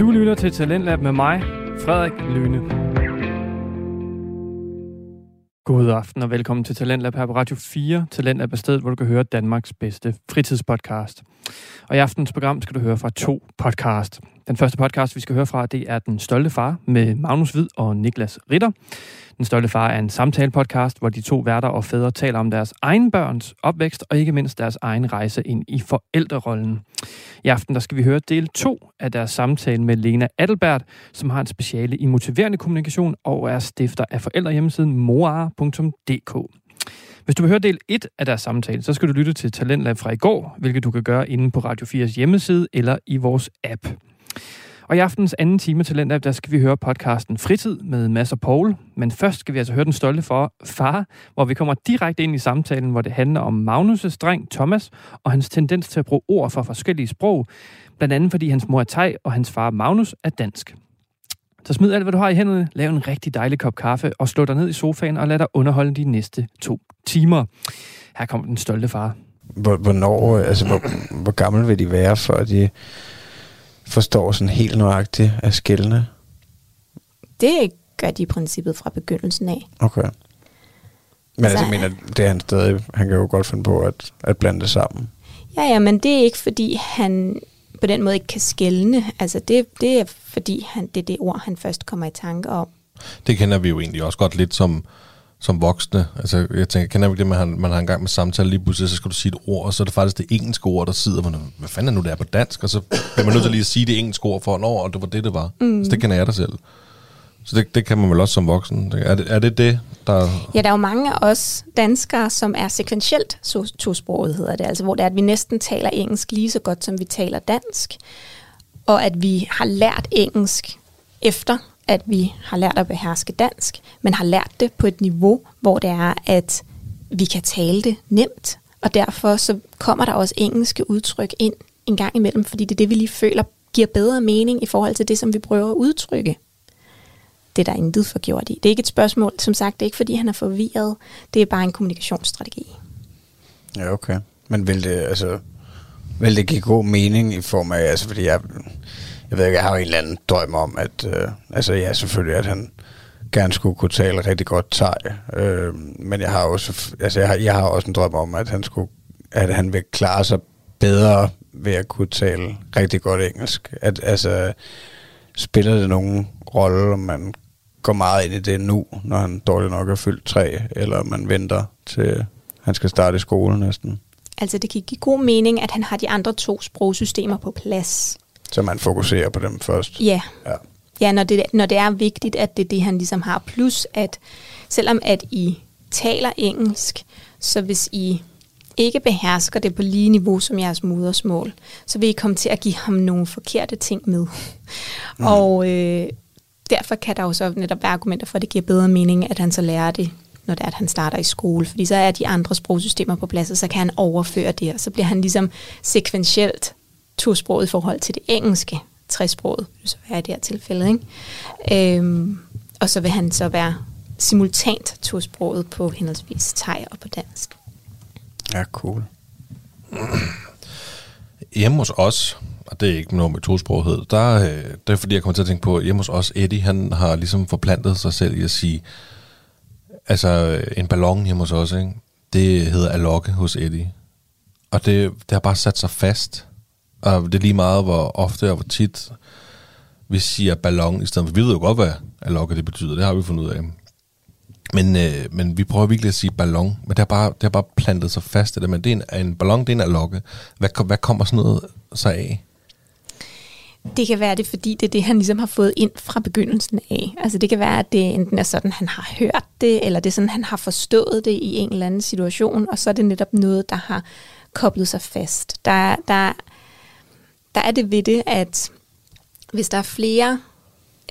Du lytter til Talentlab med mig, Frederik Lyne. God aften og velkommen til Talentlab her på Radio 4. Talentlab er stedet, hvor du kan høre Danmarks bedste fritidspodcast. Og i aftens program skal du høre fra to podcast. Den første podcast, vi skal høre fra, det er Den Stolte Far med Magnus Hvid og Niklas Ritter. Den Stolte Far er en samtale-podcast, hvor de to værter og fædre taler om deres egen børns opvækst og ikke mindst deres egen rejse ind i forældrerollen. I aften der skal vi høre del 2 af deres samtale med Lena Adelbert, som har en speciale i motiverende kommunikation og er stifter af forældrehjemmesiden moar.dk. Hvis du vil høre del 1 af deres samtale, så skal du lytte til Talentlab fra i går, hvilket du kan gøre inde på Radio 4's hjemmeside eller i vores app. Og i aftens anden time Talent der skal vi høre podcasten Fritid med Mads og Paul. Men først skal vi altså høre den stolte for far, hvor vi kommer direkte ind i samtalen, hvor det handler om Magnus' dreng Thomas og hans tendens til at bruge ord fra forskellige sprog. Blandt andet fordi hans mor er thai og hans far Magnus er dansk. Så smid alt, hvad du har i hænderne, lav en rigtig dejlig kop kaffe og slå dig ned i sofaen og lad dig underholde de næste to timer. Her kommer den stolte far. Hvornår, øh, altså hvor, hvor gammel vil de være, for de forstår sådan helt nøjagtigt af skældene? Det gør de i princippet fra begyndelsen af. Okay. Men altså, jeg mener, det er han stadig, han kan jo godt finde på at, at blande det sammen. Ja, ja, men det er ikke fordi, han på den måde ikke kan skælne. Altså det, det er fordi, han, det er det ord, han først kommer i tanke om. Det kender vi jo egentlig også godt lidt som, som voksne. Altså, jeg tænker, kender vi det, man man har en gang med samtale, lige pludselig, så skal du sige et ord, og så er det faktisk det engelske ord, der sidder, hvor, hvad fanden er nu, det er på dansk? Og så bliver man nødt til lige at sige det engelske ord for, når og det var det, det var. Mm. Så det kender jeg dig selv. Så det, det kan man vel også som voksen. Er det er det, det, der... Ja, der er jo mange af os danskere, som er sekventielt tosproget, hedder det. Altså, hvor det er, at vi næsten taler engelsk lige så godt, som vi taler dansk. Og at vi har lært engelsk efter at vi har lært at beherske dansk, men har lært det på et niveau, hvor det er, at vi kan tale det nemt, og derfor så kommer der også engelske udtryk ind en gang imellem, fordi det er det, vi lige føler giver bedre mening i forhold til det, som vi prøver at udtrykke. Det er der intet for gjort i. Det er ikke et spørgsmål, som sagt, det er ikke fordi, han er forvirret. Det er bare en kommunikationsstrategi. Ja, okay. Men vil det, altså, vil det give god mening i form af, altså fordi jeg, jeg ved ikke, jeg har jo en eller anden drøm om, at, øh, altså ja, selvfølgelig, at han gerne skulle kunne tale rigtig godt thai, øh, men jeg har også, altså jeg har, jeg har også en drøm om, at han skulle, at han vil klare sig bedre ved at kunne tale rigtig godt engelsk. At, altså, spiller det nogen rolle, om man går meget ind i det nu, når han dårligt nok er fyldt tre, eller man venter til han skal starte i skole næsten? Altså det kan give god mening, at han har de andre to sprogsystemer på plads. Så man fokuserer på dem først? Ja. Ja, ja når, det, når det er vigtigt, at det er det, han ligesom har. Plus, at selvom at I taler engelsk, så hvis I ikke behersker det på lige niveau som jeres modersmål, så vil I komme til at give ham nogle forkerte ting med. Mm. Og øh, derfor kan der jo så netop være argumenter for, at det giver bedre mening, at han så lærer det, når det er, at han starter i skole. Fordi så er de andre sprogsystemer på plads, og så kan han overføre det, og så bliver han ligesom sekventielt tosproget i forhold til det engelske, træsproget, så være i det her tilfælde. Ikke? Øhm, og så vil han så være simultant tosproget på henholdsvis thai og på dansk. Ja, cool. Hjemme hos os, og det er ikke noget med tosproghed, der, der det er fordi, jeg kommer til at tænke på, hjemme hos os, Eddie, han har ligesom forplantet sig selv i at sige, altså øh, en ballon hjemme hos os, ikke? det hedder alokke hos Eddie. Og det, det har bare sat sig fast. Og det er lige meget, hvor ofte og hvor tit vi siger ballon i stedet for. Vi ved jo godt, hvad alokka det betyder. Det har vi fundet ud af. Men, øh, men vi prøver virkelig at sige ballon. Men det har bare, det har bare plantet sig fast. Det der. Men det er en, en ballon, det er en alokka. Hvad, hvad kommer sådan noget så af? Det kan være det, fordi det er det, han ligesom har fået ind fra begyndelsen af. Altså det kan være, at det enten er sådan, han har hørt det, eller det er sådan, han har forstået det i en eller anden situation, og så er det netop noget, der har koblet sig fast. Der, der der er det ved det, at hvis der er flere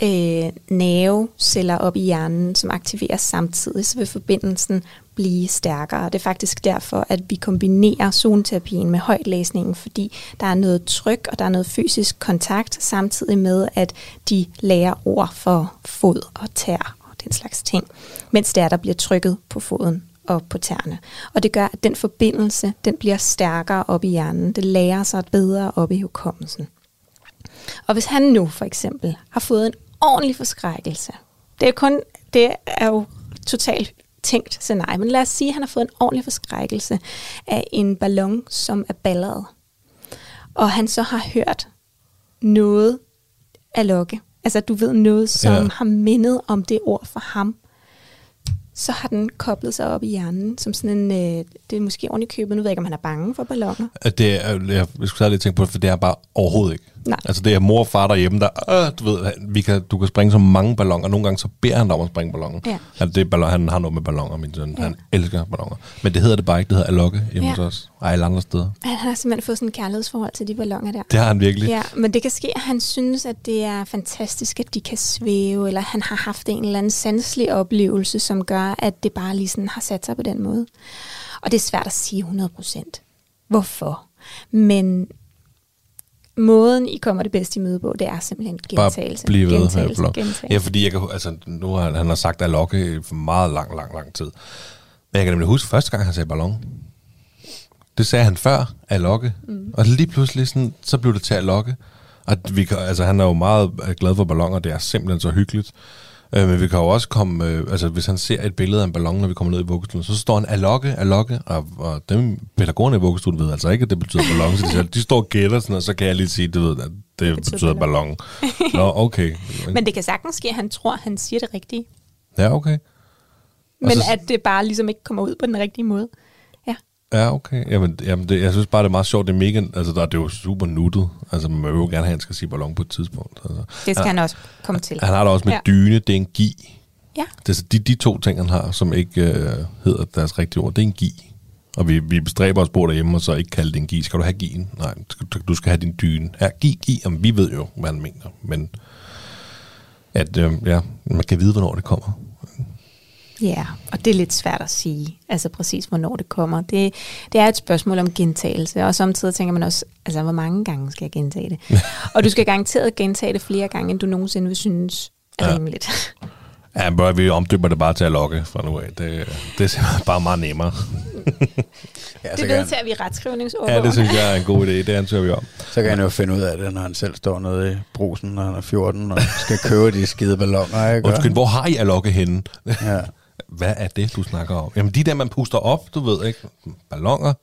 øh, nerveceller op i hjernen, som aktiveres samtidig, så vil forbindelsen blive stærkere. Det er faktisk derfor, at vi kombinerer zoneterapien med højtlæsningen, fordi der er noget tryk, og der er noget fysisk kontakt, samtidig med, at de lærer ord for fod og tær og den slags ting, mens det er, der bliver trykket på foden og på tæerne. Og det gør, at den forbindelse, den bliver stærkere op i hjernen. Det lærer sig bedre op i hukommelsen. Og hvis han nu for eksempel har fået en ordentlig forskrækkelse, det er, kun, det er jo totalt tænkt scenarie, men lad os sige, at han har fået en ordentlig forskrækkelse af en ballon, som er balleret, og han så har hørt noget af Lokke, altså du ved noget, som Ja. har mindet om det ord for ham, så har den koblet sig op i hjernen, som sådan en, øh, det er måske ordentligt købet, nu ved jeg ikke, om han er bange for balloner. At Det er, jeg, jeg skulle særligt tænke på det, for det er bare overhovedet ikke. Nej. Altså det er mor og far derhjemme, der, øh, du ved, vi kan, du kan springe så mange balloner, og nogle gange så beder han dig om at springe balloner. Ja. Altså, det er ballon, han har noget med balloner, min søn. Ja. Han elsker balloner. Men det hedder det bare ikke, det hedder alokke hjemme Ja. hos os. Og alle andre steder. Han har simpelthen fået sådan en kærlighedsforhold til de balloner der. Det har han virkelig. Ja, men det kan ske, at han synes, at det er fantastisk, at de kan svæve, eller han har haft en eller anden sanselig oplevelse, som gør, at det bare lige sådan har sat sig på den måde. Og det er svært at sige 100%. Hvorfor? Men måden, I kommer det bedste i møde på, det er simpelthen gentagelse. Bare blive ved med at gentagelse, lov. gentagelse. Ja, fordi jeg kan, altså, nu har han har sagt alokke i for meget lang, lang, lang tid. Men jeg kan nemlig huske første gang, han sagde ballon. Det sagde han før, alokke. Mm. Og lige pludselig, sådan, så blev det til alokke. Og vi kan, altså, han er jo meget øh, glad for balloner, det er simpelthen så hyggeligt. Øh, men vi kan jo også komme, øh, altså hvis han ser et billede af en ballon, når vi kommer ned i vuggestuen, så står han alokke, alokke, og, og dem pædagogerne i vuggestuen ved altså ikke, at det betyder ballon, så de, siger, de står og gætter sådan, og så kan jeg lige sige, det, ved, at det, det betyder, betyder ballon. Nå, okay. Men det kan sagtens ske, at han tror, at han siger det rigtige. Ja, okay. Men så- at det bare ligesom ikke kommer ud på den rigtige måde. Ja. Okay. Jamen, jamen det, jeg synes bare, det er meget sjovt. Det er mega, altså der er det jo super nuttet. Altså man vil jo gerne have, at han skal sige ballon på et tidspunkt. Altså, Det skal han også komme til. han har det også med Ja. dyne, det er en gi. Ja. Det er de, de to ting, han har, som ikke øh, hedder deres rigtige ord, det er en gi. Og vi, vi bestræber os på derhjemme, og så ikke kalde det en gi. Skal du have gien? Nej, du- du skal have din dyne. Ja, gi, gi. Jamen, vi ved jo, hvad han mener. Men at, øh, ja, man kan vide, hvornår det kommer. Ja, og det er lidt svært at sige, altså præcis hvornår det kommer. Det, det er et spørgsmål om gentagelse, og samtidig tænker man også, altså hvor mange gange skal jeg gentage det? og du skal garanteret gentage det flere gange, end du nogensinde vil synes er Ja. rimeligt. Ja, men vi omdøber det bare til at lokke fra nu af. Det, det er simpelthen bare meget nemmere. Ja, det vedtager vi i retskrivningsordbogen. Ja, det synes jeg er en god idé. Det ansøger vi om. så kan han jo finde ud af det, når han selv står nede i brusen, når han er 14, og skal købe de skide balloner, ikke? Undskyld, hvor har I at lokke henne? Ja. Hvad er det, du snakker om? Jamen, de der, man puster op, du ved ikke. Ballonger.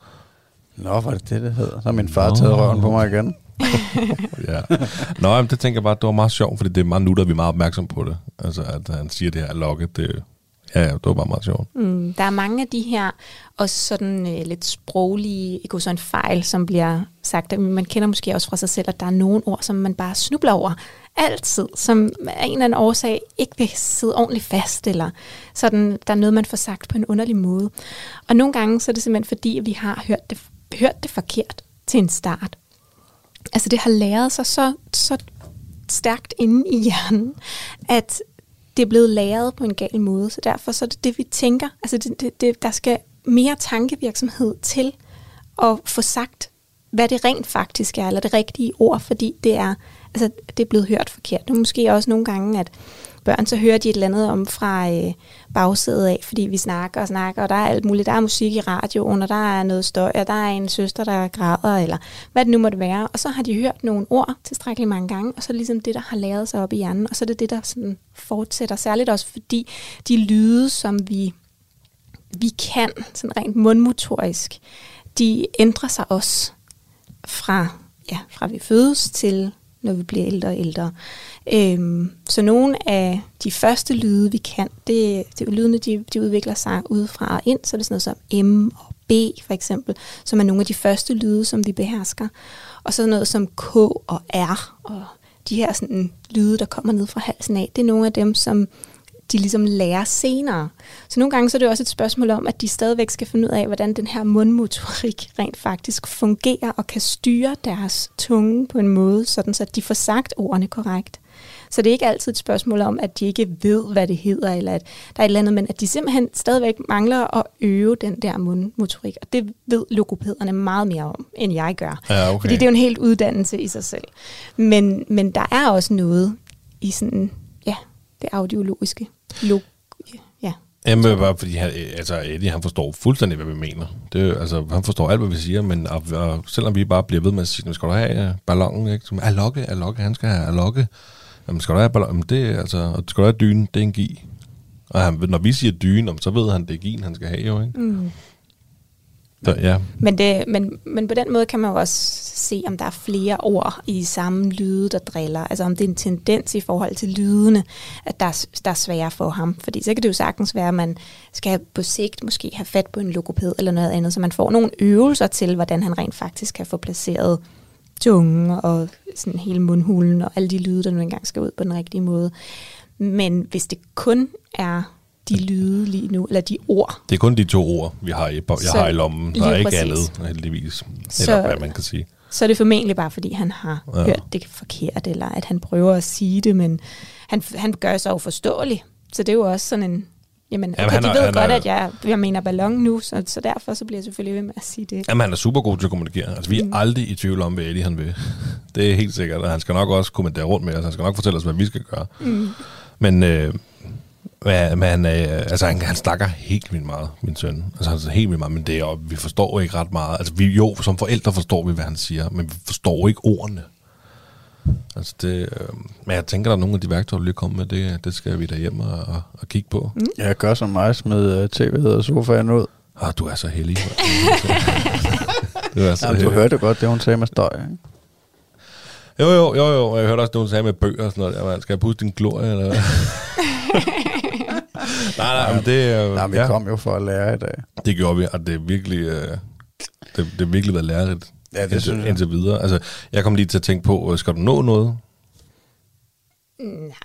Nå, var det det, det hedder? Så har min far taget røven på mig igen. Ja. Nå, jamen, det tænker jeg bare, det var meget sjovt, fordi det er meget nu, der vi er meget opmærksom på det. Altså, at han siger det her lokke, det, ja, ja, det var bare meget sjovt. Mm, der er mange af de her også sådan øh, lidt sproglige, ikke sådan fejl, som bliver sagt. at Man kender måske også fra sig selv, at der er nogle ord, som man bare snubler over altid, som af en eller anden årsag ikke vil sidde ordentligt fast, eller sådan, der er noget, man får sagt på en underlig måde. Og nogle gange så er det simpelthen fordi, at vi har hørt det, hørt det forkert til en start. Altså det har læret sig så, så stærkt inde i hjernen, at det er blevet læret på en gal måde. Så derfor så er det det, vi tænker. Altså det, det, det, der skal mere tankevirksomhed til at få sagt, hvad det rent faktisk er, eller det rigtige ord, fordi det er, altså, det er blevet hørt forkert. Nu måske også nogle gange, at børn, så hører de et eller andet om fra øh, bagsædet af, fordi vi snakker og snakker, og der er alt muligt. Der er musik i radioen, og der er noget støj, og der er en søster, der græder, eller hvad det nu måtte være. Og så har de hørt nogle ord tilstrækkeligt mange gange, og så er det ligesom det, der har lavet sig op i hjernen, og så er det det, der sådan fortsætter. Særligt også fordi de lyde, som vi, vi kan, sådan rent mundmotorisk, de ændrer sig også fra, ja, fra vi fødes til når vi bliver ældre og ældre. Øhm, så nogle af de første lyde, vi kan, det, det lydene, de, de udvikler sig udefra og ind, så er det sådan noget som M og B for eksempel, som er nogle af de første lyde, som vi behersker. Og så noget som K og R, og de her sådan, lyde, der kommer ned fra halsen af, det er nogle af dem, som de ligesom lærer senere. Så nogle gange så er det også et spørgsmål om, at de stadigvæk skal finde ud af, hvordan den her mundmotorik rent faktisk fungerer og kan styre deres tunge på en måde, sådan så at de får sagt ordene korrekt. Så det er ikke altid et spørgsmål om, at de ikke ved, hvad det hedder, eller at der er et eller andet, men at de simpelthen stadigvæk mangler at øve den der mundmotorik. Og det ved logopederne meget mere om, end jeg gør. Ja, okay. Fordi det er jo en helt uddannelse i sig selv. Men, men der er også noget i sådan, ja, det audiologiske. Log, ja. Jamen, bare fordi han, altså Eddie, han forstår fuldstændig, hvad vi mener. Det, altså, han forstår alt, hvad vi siger, men og, og, selvom vi bare bliver ved med at sige, "Nu skal du have uh, ballonen, ikke? Som, Alokke, Alokke, han skal have Alokke. Jamen, skal du have ballonen? Det, er, altså, og skal du have dynen, det er en gi. Og han, når vi siger dyne, jamen, så ved han, det er gien, han skal have jo, ikke? Mm. Så, ja, Men, det, men, men på den måde kan man jo også se, om der er flere ord i de samme lyde, der driller. Altså om det er en tendens i forhold til lydene, at der er, der er svære for ham. Fordi så kan det jo sagtens være, at man skal på sigt måske have fat på en logoped eller noget andet, så man får nogle øvelser til, hvordan han rent faktisk kan få placeret tungen og sådan hele mundhulen og alle de lyde, der nu engang skal ud på den rigtige måde. Men hvis det kun er de lyde lige nu, eller de ord, det er kun de to ord, vi har i, jeg Så- har i lommen. Der er ikke præcis. andet, heldigvis. Så- Eller hvad man kan sige. så er det formentlig bare, fordi han har Ja. hørt det forkert, eller at han prøver at sige det, men han, han gør sig uforståelig. Så det er jo også sådan en... Jamen, okay, Jamen, han de er- ved han godt, er- at jeg, jeg mener ballon nu, så, så derfor så bliver jeg selvfølgelig ved med at sige det. Jamen, han er super god til at kommunikere. Altså, vi er mm. aldrig i tvivl om, hvad Eddie han vil. Det er helt sikkert, og han skal nok også kommunikere rundt med os. Han skal nok fortælle os, hvad vi skal gøre. Mm. Men, øh, men men, øh, altså, han, han snakker helt vildt meget, min søn. Altså, han helt vildt meget, men det er, vi forstår ikke ret meget. Altså, vi, jo, som forældre forstår vi, hvad han siger, men vi forstår ikke ordene. Altså, det, øh, men jeg tænker, der er nogle af de værktøjer, du lige kommer med, det, det skal vi da hjem og, og, og kigge på. Mm. Jeg gør som mig, smed uh, tv'et og sofaen ud. Ah, du er så heldig. du er så Jamen, du hørte godt, det hun sagde med støj. Ikke? Jo, jo, jo, jo. Jeg hørte også, at hun sagde med bøger og sådan noget. Jamen, skal jeg puste din glorie, eller hvad? nej, nej, men det, øh, Nej, vi ja, kom jo for at lære i dag. det gjorde vi, og det er virkelig, øh, det, det er virkelig været lærerigt Ja, det indtil, synes jeg. indtil videre. Altså, jeg kom lige til at tænke på, øh, skal du nå noget?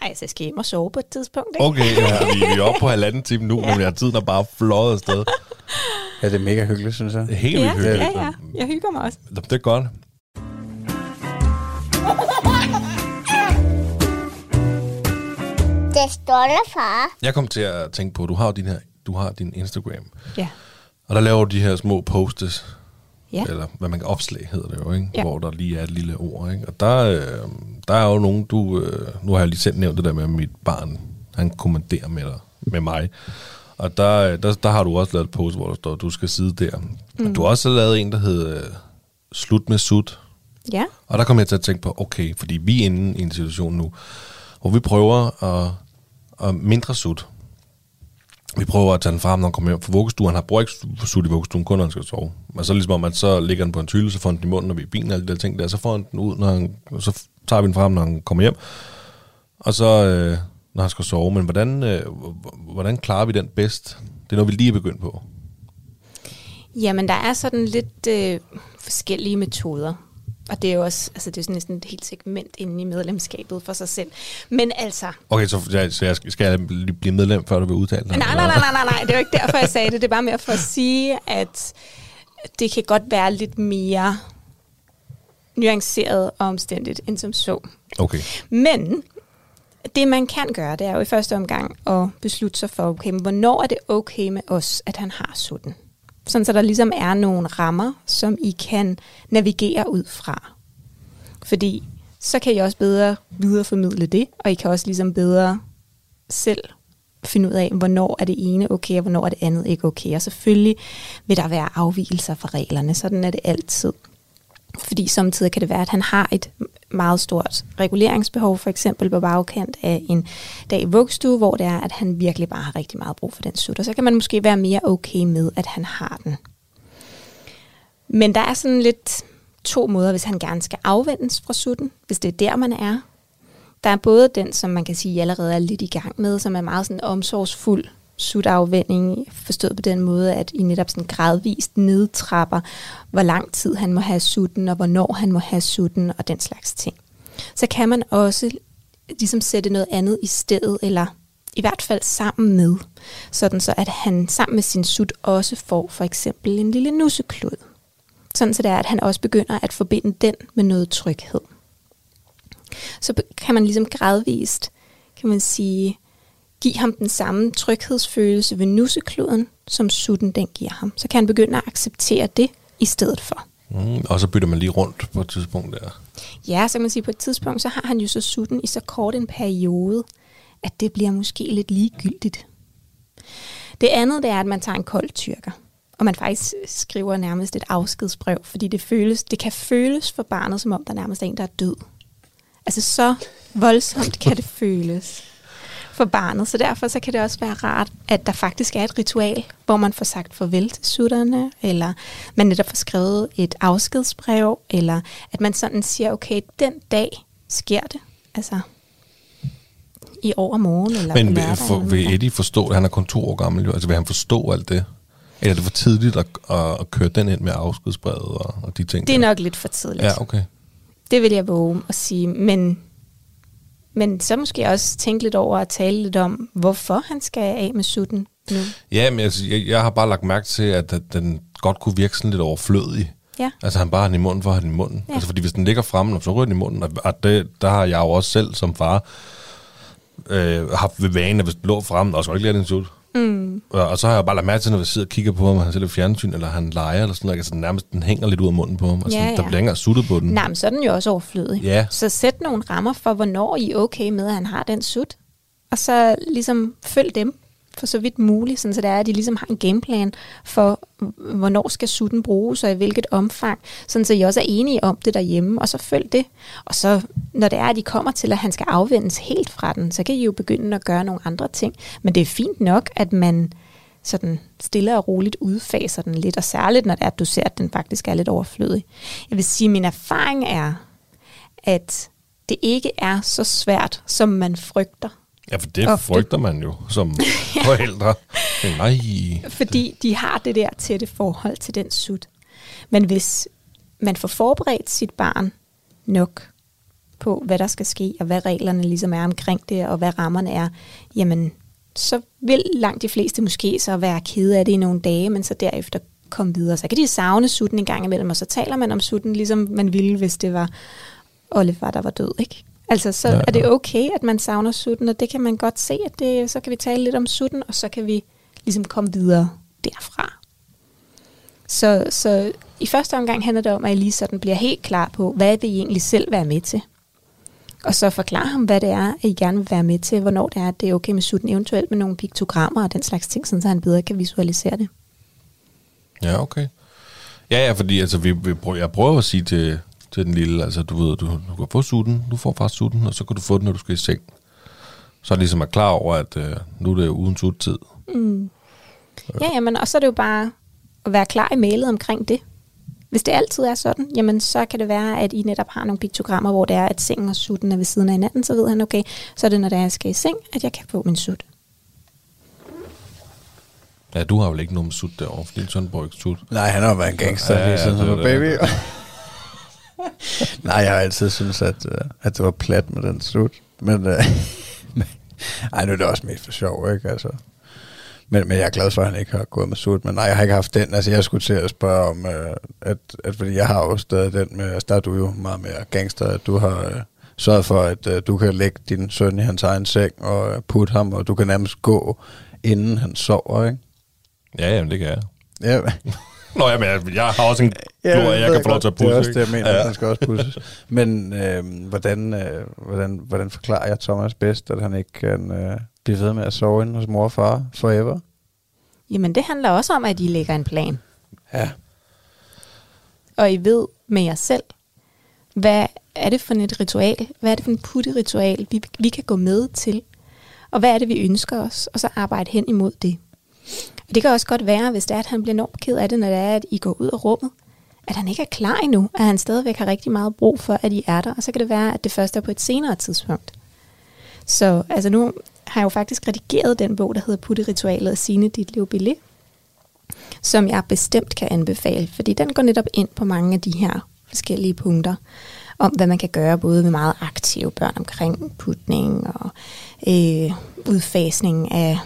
Nej, så jeg skal hjem og sove på et tidspunkt. Ikke? Okay, ja, vi, vi er oppe på halvanden time nu, men jeg tiden er bare fløjet afsted. Ja, det er mega hyggeligt, synes jeg. Det er helt ja, vildt hyggeligt. ja, ja. Jeg hygger mig også. Det er godt. Det der, far. Jeg kom til at tænke på, du har din her, du har din Instagram, Ja. og der laver du de her små postes, Ja. eller hvad man kan opslag hedder det jo, ikke? Ja. hvor der lige er et lille ord. Ikke? Og der, øh, der er jo nogen, du, øh, nu har jeg lige selv nævnt det der med at mit barn, han kommanderer med, dig, med mig. Og der, øh, der, der har du også lavet et post, hvor der står, at du skal sidde der. Mm. Og du har også lavet en, der hedder øh, Slut med sut. Ja. Og der kom jeg til at tænke på, okay, fordi vi er inde i en situation nu, hvor vi prøver at, og mindre sut. Vi prøver at tage den frem, når han kommer hjem fra vuggestuen. Han har brugt ikke sut i vuggestuen, kun når han skal sove. Men så ligesom om, at så ligger den på en tyle, så får han den i munden, når vi er i bilen og alle de der ting der. Så får han den ud, når han, så tager vi den frem, når han kommer hjem. Og så, øh, når han skal sove. Men hvordan, øh, hvordan klarer vi den bedst? Det er noget, vi lige er begyndt på. Jamen, der er sådan lidt øh, forskellige metoder. Og det er jo også, altså det er sådan næsten et helt segment inde i medlemskabet for sig selv. Men altså, Okay, så, jeg, så jeg skal, skal jeg blive medlem, før du vil udtale dig? nej, nej, nej, nej, nej, nej, det er jo ikke derfor, jeg sagde det. Det er bare mere for at sige, at det kan godt være lidt mere nuanceret og omstændigt end som så. Okay. Men det, man kan gøre, det er jo i første omgang at beslutte sig for, okay, men hvornår er det okay med os, at han har sutten? Sådan, så der ligesom er nogle rammer, som I kan navigere ud fra. Fordi så kan I også bedre videreformidle det, og I kan også ligesom bedre selv finde ud af, hvornår er det ene okay, og hvornår er det andet ikke okay. Og selvfølgelig vil der være afvielser fra reglerne, sådan er det altid. Fordi samtidig kan det være, at han har et meget stort reguleringsbehov, for eksempel på bagkant af en dag i vuggestue, hvor det er, at han virkelig bare har rigtig meget brug for den sut. Og så kan man måske være mere okay med, at han har den. Men der er sådan lidt to måder, hvis han gerne skal afvendes fra sutten, hvis det er der, man er. Der er både den, som man kan sige allerede er lidt i gang med, som er meget sådan omsorgsfuld sutafvænding forstået på den måde, at I netop sådan gradvist nedtrapper, hvor lang tid han må have sutten, og hvornår han må have sutten, og den slags ting. Så kan man også ligesom sætte noget andet i stedet, eller i hvert fald sammen med, sådan så at han sammen med sin sut også får for eksempel en lille nusseklud. Sådan så det er, at han også begynder at forbinde den med noget tryghed. Så kan man ligesom gradvist, kan man sige, give ham den samme tryghedsfølelse ved nussekluden, som sutten den giver ham. Så kan han begynde at acceptere det i stedet for. Mm, og så bytter man lige rundt på et tidspunkt der. Ja, så kan man sige, på et tidspunkt, så har han jo så sutten i så kort en periode, at det bliver måske lidt ligegyldigt. Det andet, det er, at man tager en kold tyrker. Og man faktisk skriver nærmest et afskedsbrev, fordi det, føles, det kan føles for barnet, som om der nærmest er en, der er død. Altså så voldsomt kan det føles for barnet. Så derfor så kan det også være rart, at der faktisk er et ritual, hvor man får sagt farvel til sutterne, eller man netop får skrevet et afskedsbrev, eller at man sådan siger, okay, den dag sker det. Altså i overmorgen eller Men vil, for, vil. Eddie forstå det? Han er kun to år gammel, jo. Altså vil han forstå alt det? Eller er det for tidligt at, at, at køre den ind med afskedsbrevet og, og de ting? Det er der? nok lidt for tidligt. Ja, okay. Det vil jeg våge at sige, men, men så måske også tænke lidt over at tale lidt om, hvorfor han skal af med sutten nu. Ja, men altså, jeg, jeg har bare lagt mærke til, at, at den godt kunne virke sådan lidt overflødig. Ja. Altså han bare har den i munden for at have den i munden. Ja. Altså fordi hvis den ligger fremme, så ryger den i munden. Og- det, der har jeg jo også selv som far øh, haft ved vane, at hvis den lå fremme, og så ikke lade den se ud. Mm. Og, og så har jeg bare lagt mærke til, når jeg sidder og kigger på ham, og han ser lidt fjernsyn, eller han leger, eller sådan noget, altså nærmest den hænger lidt ud af munden på ham. Altså, Ja, Der ja. bliver ikke suttet på den. Nej, men så er den jo også overflødig. Ja. Så sæt nogle rammer for, hvornår I er okay med, at han har den sut. Og så ligesom følg dem for så vidt muligt, sådan så det er, at de ligesom har en gameplan for, hvornår skal sutten bruges, og i hvilket omfang, sådan så I også er enige om det derhjemme, og så følg det. Og så, når det er, at de kommer til, at han skal afvendes helt fra den, så kan I jo begynde at gøre nogle andre ting. Men det er fint nok, at man sådan stille og roligt udfaser den lidt, og særligt når det er, at du ser, at den faktisk er lidt overflødig. Jeg vil sige, at min erfaring er, at det ikke er så svært, som man frygter. Ja, for det Ofte. frygter man jo som forældre. Nej. Fordi de har det der tætte forhold til den sut. Men hvis man får forberedt sit barn nok på, hvad der skal ske, og hvad reglerne ligesom er omkring det, og hvad rammerne er, jamen, så vil langt de fleste måske så være kede af det i nogle dage, men så derefter komme videre. Så kan de savne sutten en gang imellem, og så taler man om sutten, ligesom man ville, hvis det var Oliver, der var død, ikke? Altså, så Ja, er det okay, at man savner sutten, og det kan man godt se, at det, så kan vi tale lidt om sutten, og så kan vi ligesom komme videre derfra. Så, så i første omgang handler det om, at I lige sådan bliver helt klar på, hvad vil I egentlig selv være med til? Og så forklare ham, hvad det er, at I gerne vil være med til, hvornår det er, at det er okay med sutten, eventuelt med nogle piktogrammer og den slags ting, sådan så han bedre kan visualisere det. Ja, okay. Ja, ja, fordi altså, vi, vi prøver, jeg prøver at sige til, til den lille, altså du ved, du, du kan få sutten, du får faktisk sutten, og så kan du få den, når du skal i seng. Så er ligesom er klar over, at øh, nu er det uden suttid. Mm. Ja, jamen, og så er det jo bare at være klar i mailet omkring det. Hvis det altid er sådan, jamen så kan det være, at I netop har nogle piktogrammer, hvor det er, at sengen og sutten er ved siden af hinanden, så ved han, okay, så er det, når det er, jeg skal i seng, at jeg kan få min sut. Ja, du har vel ikke nogen sut derovre, for din søn bruger ikke sut. Nej, han har været en gangster Ja, lige ja, siden han var baby. det. Nej, jeg har altid syntes, at, øh, at det var plat med den slut. Men, øh, ej, nu er det også mest for sjov, ikke? Altså. Men, men jeg er glad for, at han ikke har gået med sut. Men nej, jeg har ikke haft den. Altså, jeg skulle til at spørge om, øh, at, at fordi jeg har jo stadig den med, altså, der er du jo meget mere gangster, at du har øh, sørget for, at øh, du kan lægge din søn i hans egen seng og øh, putte ham, og du kan nærmest gå, inden han sover, ikke? Ja, jamen det kan jeg. Ja, Nå, jamen, jeg, jeg har også en Ja, glor, jeg ved kan få lov til at Det er pusse. også det, jeg mener, Ja. at den skal også pusses. Men øh, hvordan, øh, hvordan, hvordan forklarer jeg Thomas bedst, at han ikke kan øh, blive ved med at sove inde hos mor og far forever? Jamen det handler også om, at I lægger en plan. Ja. Og I ved med jer selv, hvad er det for et ritual? Hvad er det for en putteritual, vi, vi kan gå med til? Og hvad er det, vi ønsker os? Og så arbejde hen imod det. Og det kan også godt være, hvis det er, at han bliver enormt ked af det, når det er, at I går ud af rummet, at han ikke er klar endnu, at han stadigvæk har rigtig meget brug for, at I er der. Og så kan det være, at det først er på et senere tidspunkt. Så altså nu har jeg jo faktisk redigeret den bog, der hedder Putteritualet af Signe Ditlev Billet, som jeg bestemt kan anbefale, fordi den går netop ind på mange af de her forskellige punkter, om hvad man kan gøre både med meget aktive børn omkring putning og øh, udfasning af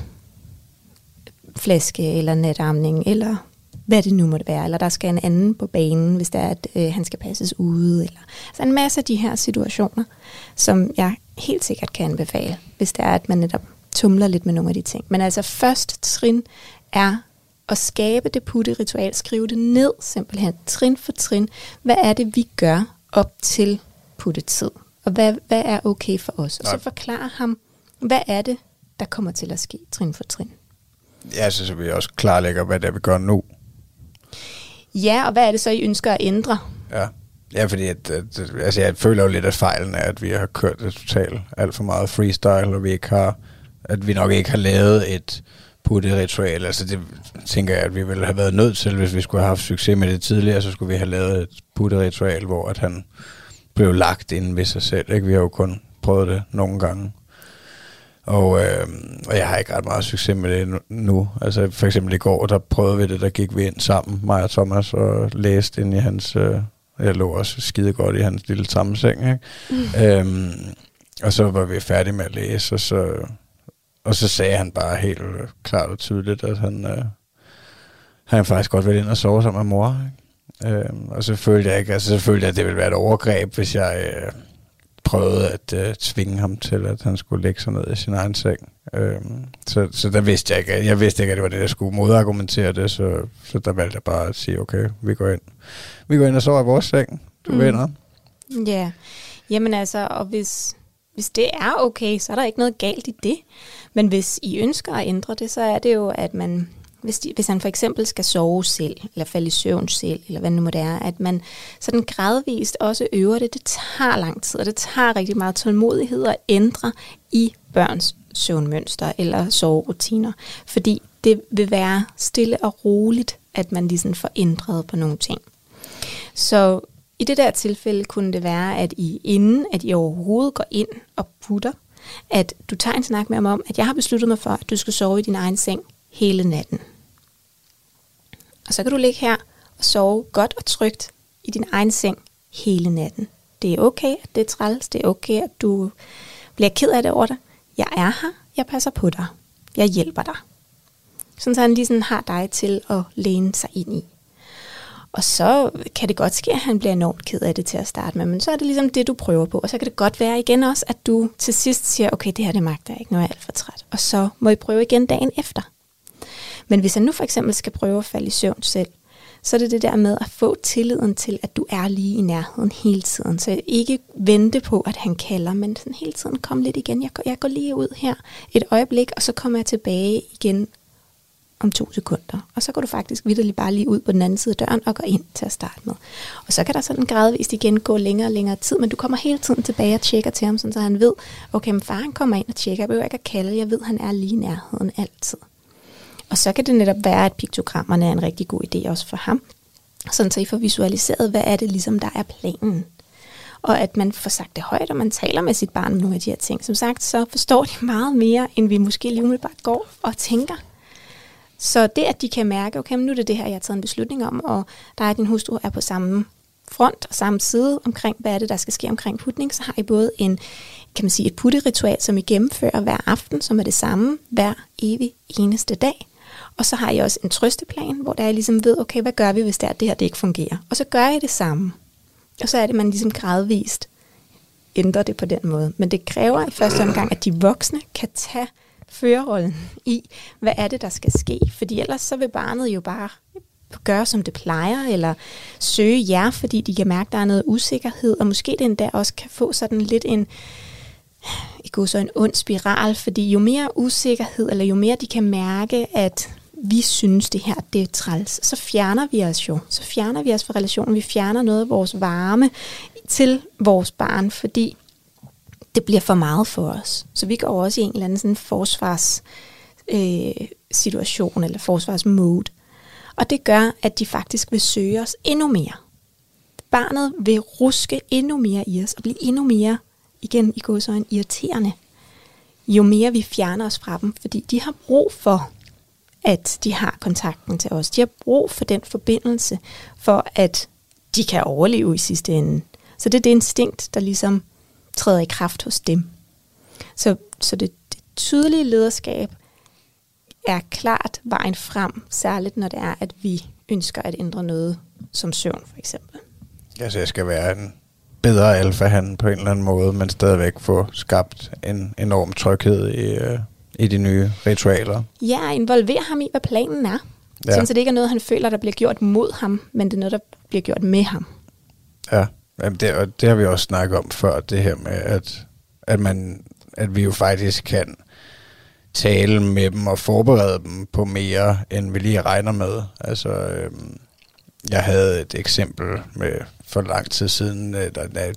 flaske eller netarmning, eller hvad det nu måtte være, eller der skal en anden på banen, hvis det er, at øh, han skal passes ude, eller så en masse af de her situationer, som jeg helt sikkert kan anbefale, hvis det er, at man netop tumler lidt med nogle af de ting. Men altså først trin er at skabe det putteritual, skrive det ned simpelthen, trin for trin. Hvad er det, vi gør op til puttetid? Og hvad, hvad er okay for os? Og så forklare ham, hvad er det, der kommer til at ske trin for trin. Ja, så, så vi også klarlægger, hvad det er, vi gør nu. Ja, og hvad er det så, I ønsker at ændre? Ja. Ja, fordi at, at, altså jeg føler jo lidt, at fejlen er, at vi har kørt det totalt alt for meget freestyle, og vi ikke har, at vi nok ikke har lavet et putte-ritual. Altså det tænker jeg, at vi ville have været nødt til, hvis vi skulle have haft succes med det tidligere, så skulle vi have lavet et putte-ritual, hvor at han blev lagt ind ved sig selv. Ikke? Vi har jo kun prøvet det nogle gange. Og, øh, og jeg har ikke ret meget succes med det nu. Altså for eksempel i går, der prøvede vi det, der gik vi ind sammen, mig og Thomas, og læste ind i hans... Øh, jeg lå også skide godt i hans lille sammenseng. Ikke? Mm. Øhm, og så var vi færdige med at læse, og så, og så sagde han bare helt klart og tydeligt, at han, øh, han faktisk godt ville ind og sove sammen med mor. Ikke? Øhm, og så følte jeg ikke, altså så følte jeg, at det ville være et overgreb, hvis jeg øh, prøvede at øh, tvinge ham til, at han skulle lægge sig ned i sin egen seng. Øhm, så, så der vidste jeg ikke, jeg vidste ikke, at det var det, der skulle modargumentere det, så, så der valgte jeg bare at sige, okay, vi går ind. Vi går ind og sover i vores seng, du mm. vinder. Ja, jamen altså, og hvis, hvis det er okay, så er der ikke noget galt i det. Men hvis I ønsker at ændre det, så er det jo, at man, hvis, de, hvis han for eksempel skal sove selv, eller falde i søvn selv, eller hvad nu må det er, at man sådan gradvist også øver det. Det tager lang tid, og det tager rigtig meget tålmodighed at ændre i børns søvnmønster eller soverutiner. Fordi det vil være stille og roligt, at man ligesom får ændret på nogle ting. Så i det der tilfælde kunne det være, at I inden at I overhovedet går ind og putter, at du tager en snak med ham om, at jeg har besluttet mig for, at du skal sove i din egen seng hele natten. Og så kan du ligge her og sove godt og trygt i din egen seng hele natten. Det er okay, at det er træls. Det er okay, at du bliver ked af det over det. Jeg er her. Jeg passer på dig. Jeg hjælper dig. Sådan så han lige sådan har dig til at læne sig ind i. Og så kan det godt ske, at han bliver enormt ked af det til at starte med, men så er det ligesom det, du prøver på. Og så kan det godt være igen også, at du til sidst siger, okay, det her det magter jeg ikke, nu er jeg alt for træt. Og så må I prøve igen dagen efter. Men hvis jeg nu for eksempel skal prøve at falde i søvn selv, så er det det der med at få tilliden til, at du er lige i nærheden hele tiden. Så ikke vente på, at han kalder, men sådan hele tiden kom lidt igen. Jeg går, jeg går lige ud her et øjeblik, og så kommer jeg tilbage igen om to sekunder. Og så går du faktisk vidderligt bare lige ud på den anden side af døren og går ind til at starte med. Og så kan der sådan gradvist igen gå længere og længere tid, men du kommer hele tiden tilbage og tjekker til ham, sådan så han ved, okay, men far han kommer ind og tjekker, jeg behøver ikke at kalde, jeg ved, han er lige i nærheden altid. Og så kan det netop være, at piktogrammerne er en rigtig god idé også for ham, sådan så I får visualiseret, hvad er det ligesom, der er planen. Og at man får sagt det højt, og man taler med sit barn om nogle af de her ting. Som sagt, så forstår de meget mere, end vi måske lige umiddelbart går og tænker. Så det, at de kan mærke, okay, nu er det det her, jeg har taget en beslutning om, og der er din hustru er på samme front og samme side omkring, hvad er det, der skal ske omkring putning, så har I både en, kan man sige, et putteritual, som I gennemfører hver aften, som er det samme hver evig eneste dag. Og så har I også en trøsteplan, hvor der er ligesom ved, okay, hvad gør vi, hvis det, er, det her det ikke fungerer? Og så gør I det samme. Og så er det, man ligesom gradvist ændrer det på den måde. Men det kræver i første omgang, at de voksne kan tage førerrollen i, hvad er det, der skal ske? Fordi ellers så vil barnet jo bare gøre, som det plejer, eller søge jer, fordi de kan mærke, at der er noget usikkerhed, og måske det endda også kan få sådan lidt en, i så en ond spiral, fordi jo mere usikkerhed, eller jo mere de kan mærke, at vi synes, det her det er træls, så fjerner vi os jo. Så fjerner vi os fra relationen. Vi fjerner noget af vores varme til vores barn, fordi det bliver for meget for os. Så vi går også i en eller anden sådan forsvars øh, situation eller forsvarsmode. Og det gør, at de faktisk vil søge os endnu mere. Barnet vil ruske endnu mere i os og blive endnu mere, igen i går så en irriterende, jo mere vi fjerner os fra dem, fordi de har brug for, at de har kontakten til os. De har brug for den forbindelse, for at de kan overleve i sidste ende. Så det er det instinkt, der ligesom træder i kraft hos dem. Så, så det, det tydelige lederskab er klart vejen frem, særligt når det er, at vi ønsker at ændre noget som søvn for eksempel. Altså jeg skal være en bedre alfa på en eller anden måde, men stadigvæk få skabt en enorm tryghed i, øh, i de nye ritualer. Ja, involver ham i, hvad planen er. Ja. Sådan, så det ikke er noget, han føler, der bliver gjort mod ham, men det er noget, der bliver gjort med ham. Ja. Jamen det, og det har vi også snakket om før, det her med, at, at, man, at vi jo faktisk kan tale med dem og forberede dem på mere, end vi lige regner med. Altså, øh, jeg havde et eksempel med for lang tid siden, øh,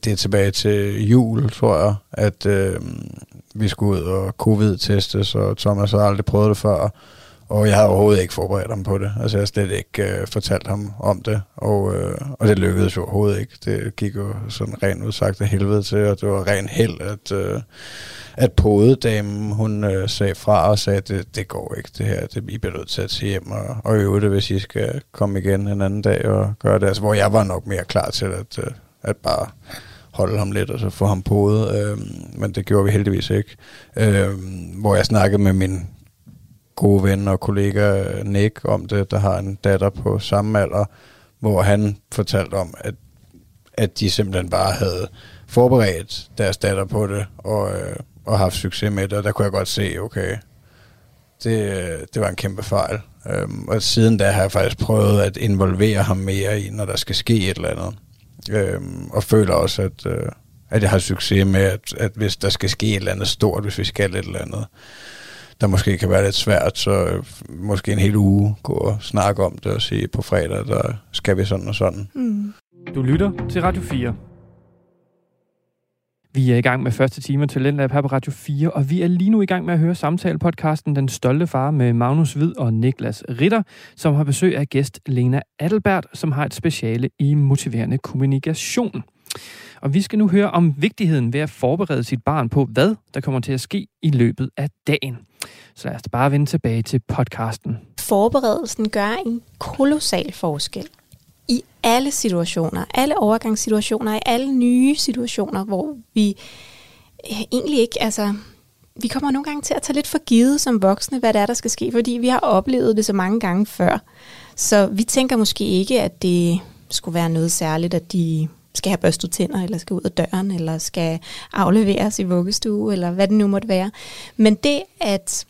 det er tilbage til jul, tror jeg, at øh, vi skulle ud og covid-testes, og Thomas havde aldrig prøvet det før, og jeg havde overhovedet ikke forberedt ham på det. Altså jeg har slet ikke øh, fortalt ham om det, og, øh, og det lykkedes jo overhovedet ikke. Det gik jo sådan rent udsagt af helvede til, og det var ren held, at, øh, at podedamen, hun øh, sagde fra og sagde, at det, det går ikke det her, det, I bliver nødt til at tage hjem og, og øve det, hvis I skal komme igen en anden dag og gøre det. Altså, hvor jeg var nok mere klar til at, øh, at bare holde ham lidt og så få ham podet, øh, men det gjorde vi heldigvis ikke. Øh, hvor jeg snakkede med min gode ven og kollega øh, Nick om det, der har en datter på samme alder, hvor han fortalte om, at, at de simpelthen bare havde forberedt deres datter på det, og, øh, og haft succes med det, og der kunne jeg godt se, okay, det, øh, det var en kæmpe fejl. Øhm, og siden da har jeg faktisk prøvet at involvere ham mere i, når der skal ske et eller andet. Øhm, og føler også, at, øh, at jeg har succes med, at, at hvis der skal ske et eller andet stort, hvis vi skal et eller andet, der måske kan være lidt svært, så øh, måske en hel uge gå og snakke om det og sige, på fredag, der skal vi sådan og sådan. Mm. Du lytter til Radio 4. Vi er i gang med første time til Talentlab her på Radio 4, og vi er lige nu i gang med at høre samtale-podcasten Den Stolte Far med Magnus Hvid og Niklas Ritter, som har besøg af gæst Lena Adelbert, som har et speciale i motiverende kommunikation. Og vi skal nu høre om vigtigheden ved at forberede sit barn på, hvad der kommer til at ske i løbet af dagen. Så lad os bare vende tilbage til podcasten. Forberedelsen gør en kolossal forskel i alle situationer, alle overgangssituationer, i alle nye situationer, hvor vi eh, egentlig ikke, altså, vi kommer nogle gange til at tage lidt for givet som voksne, hvad det er, der skal ske, fordi vi har oplevet det så mange gange før. Så vi tænker måske ikke, at det skulle være noget særligt, at de skal have børstet tænder, eller skal ud af døren, eller skal afleveres i vuggestue, eller hvad det nu måtte være. Men det, at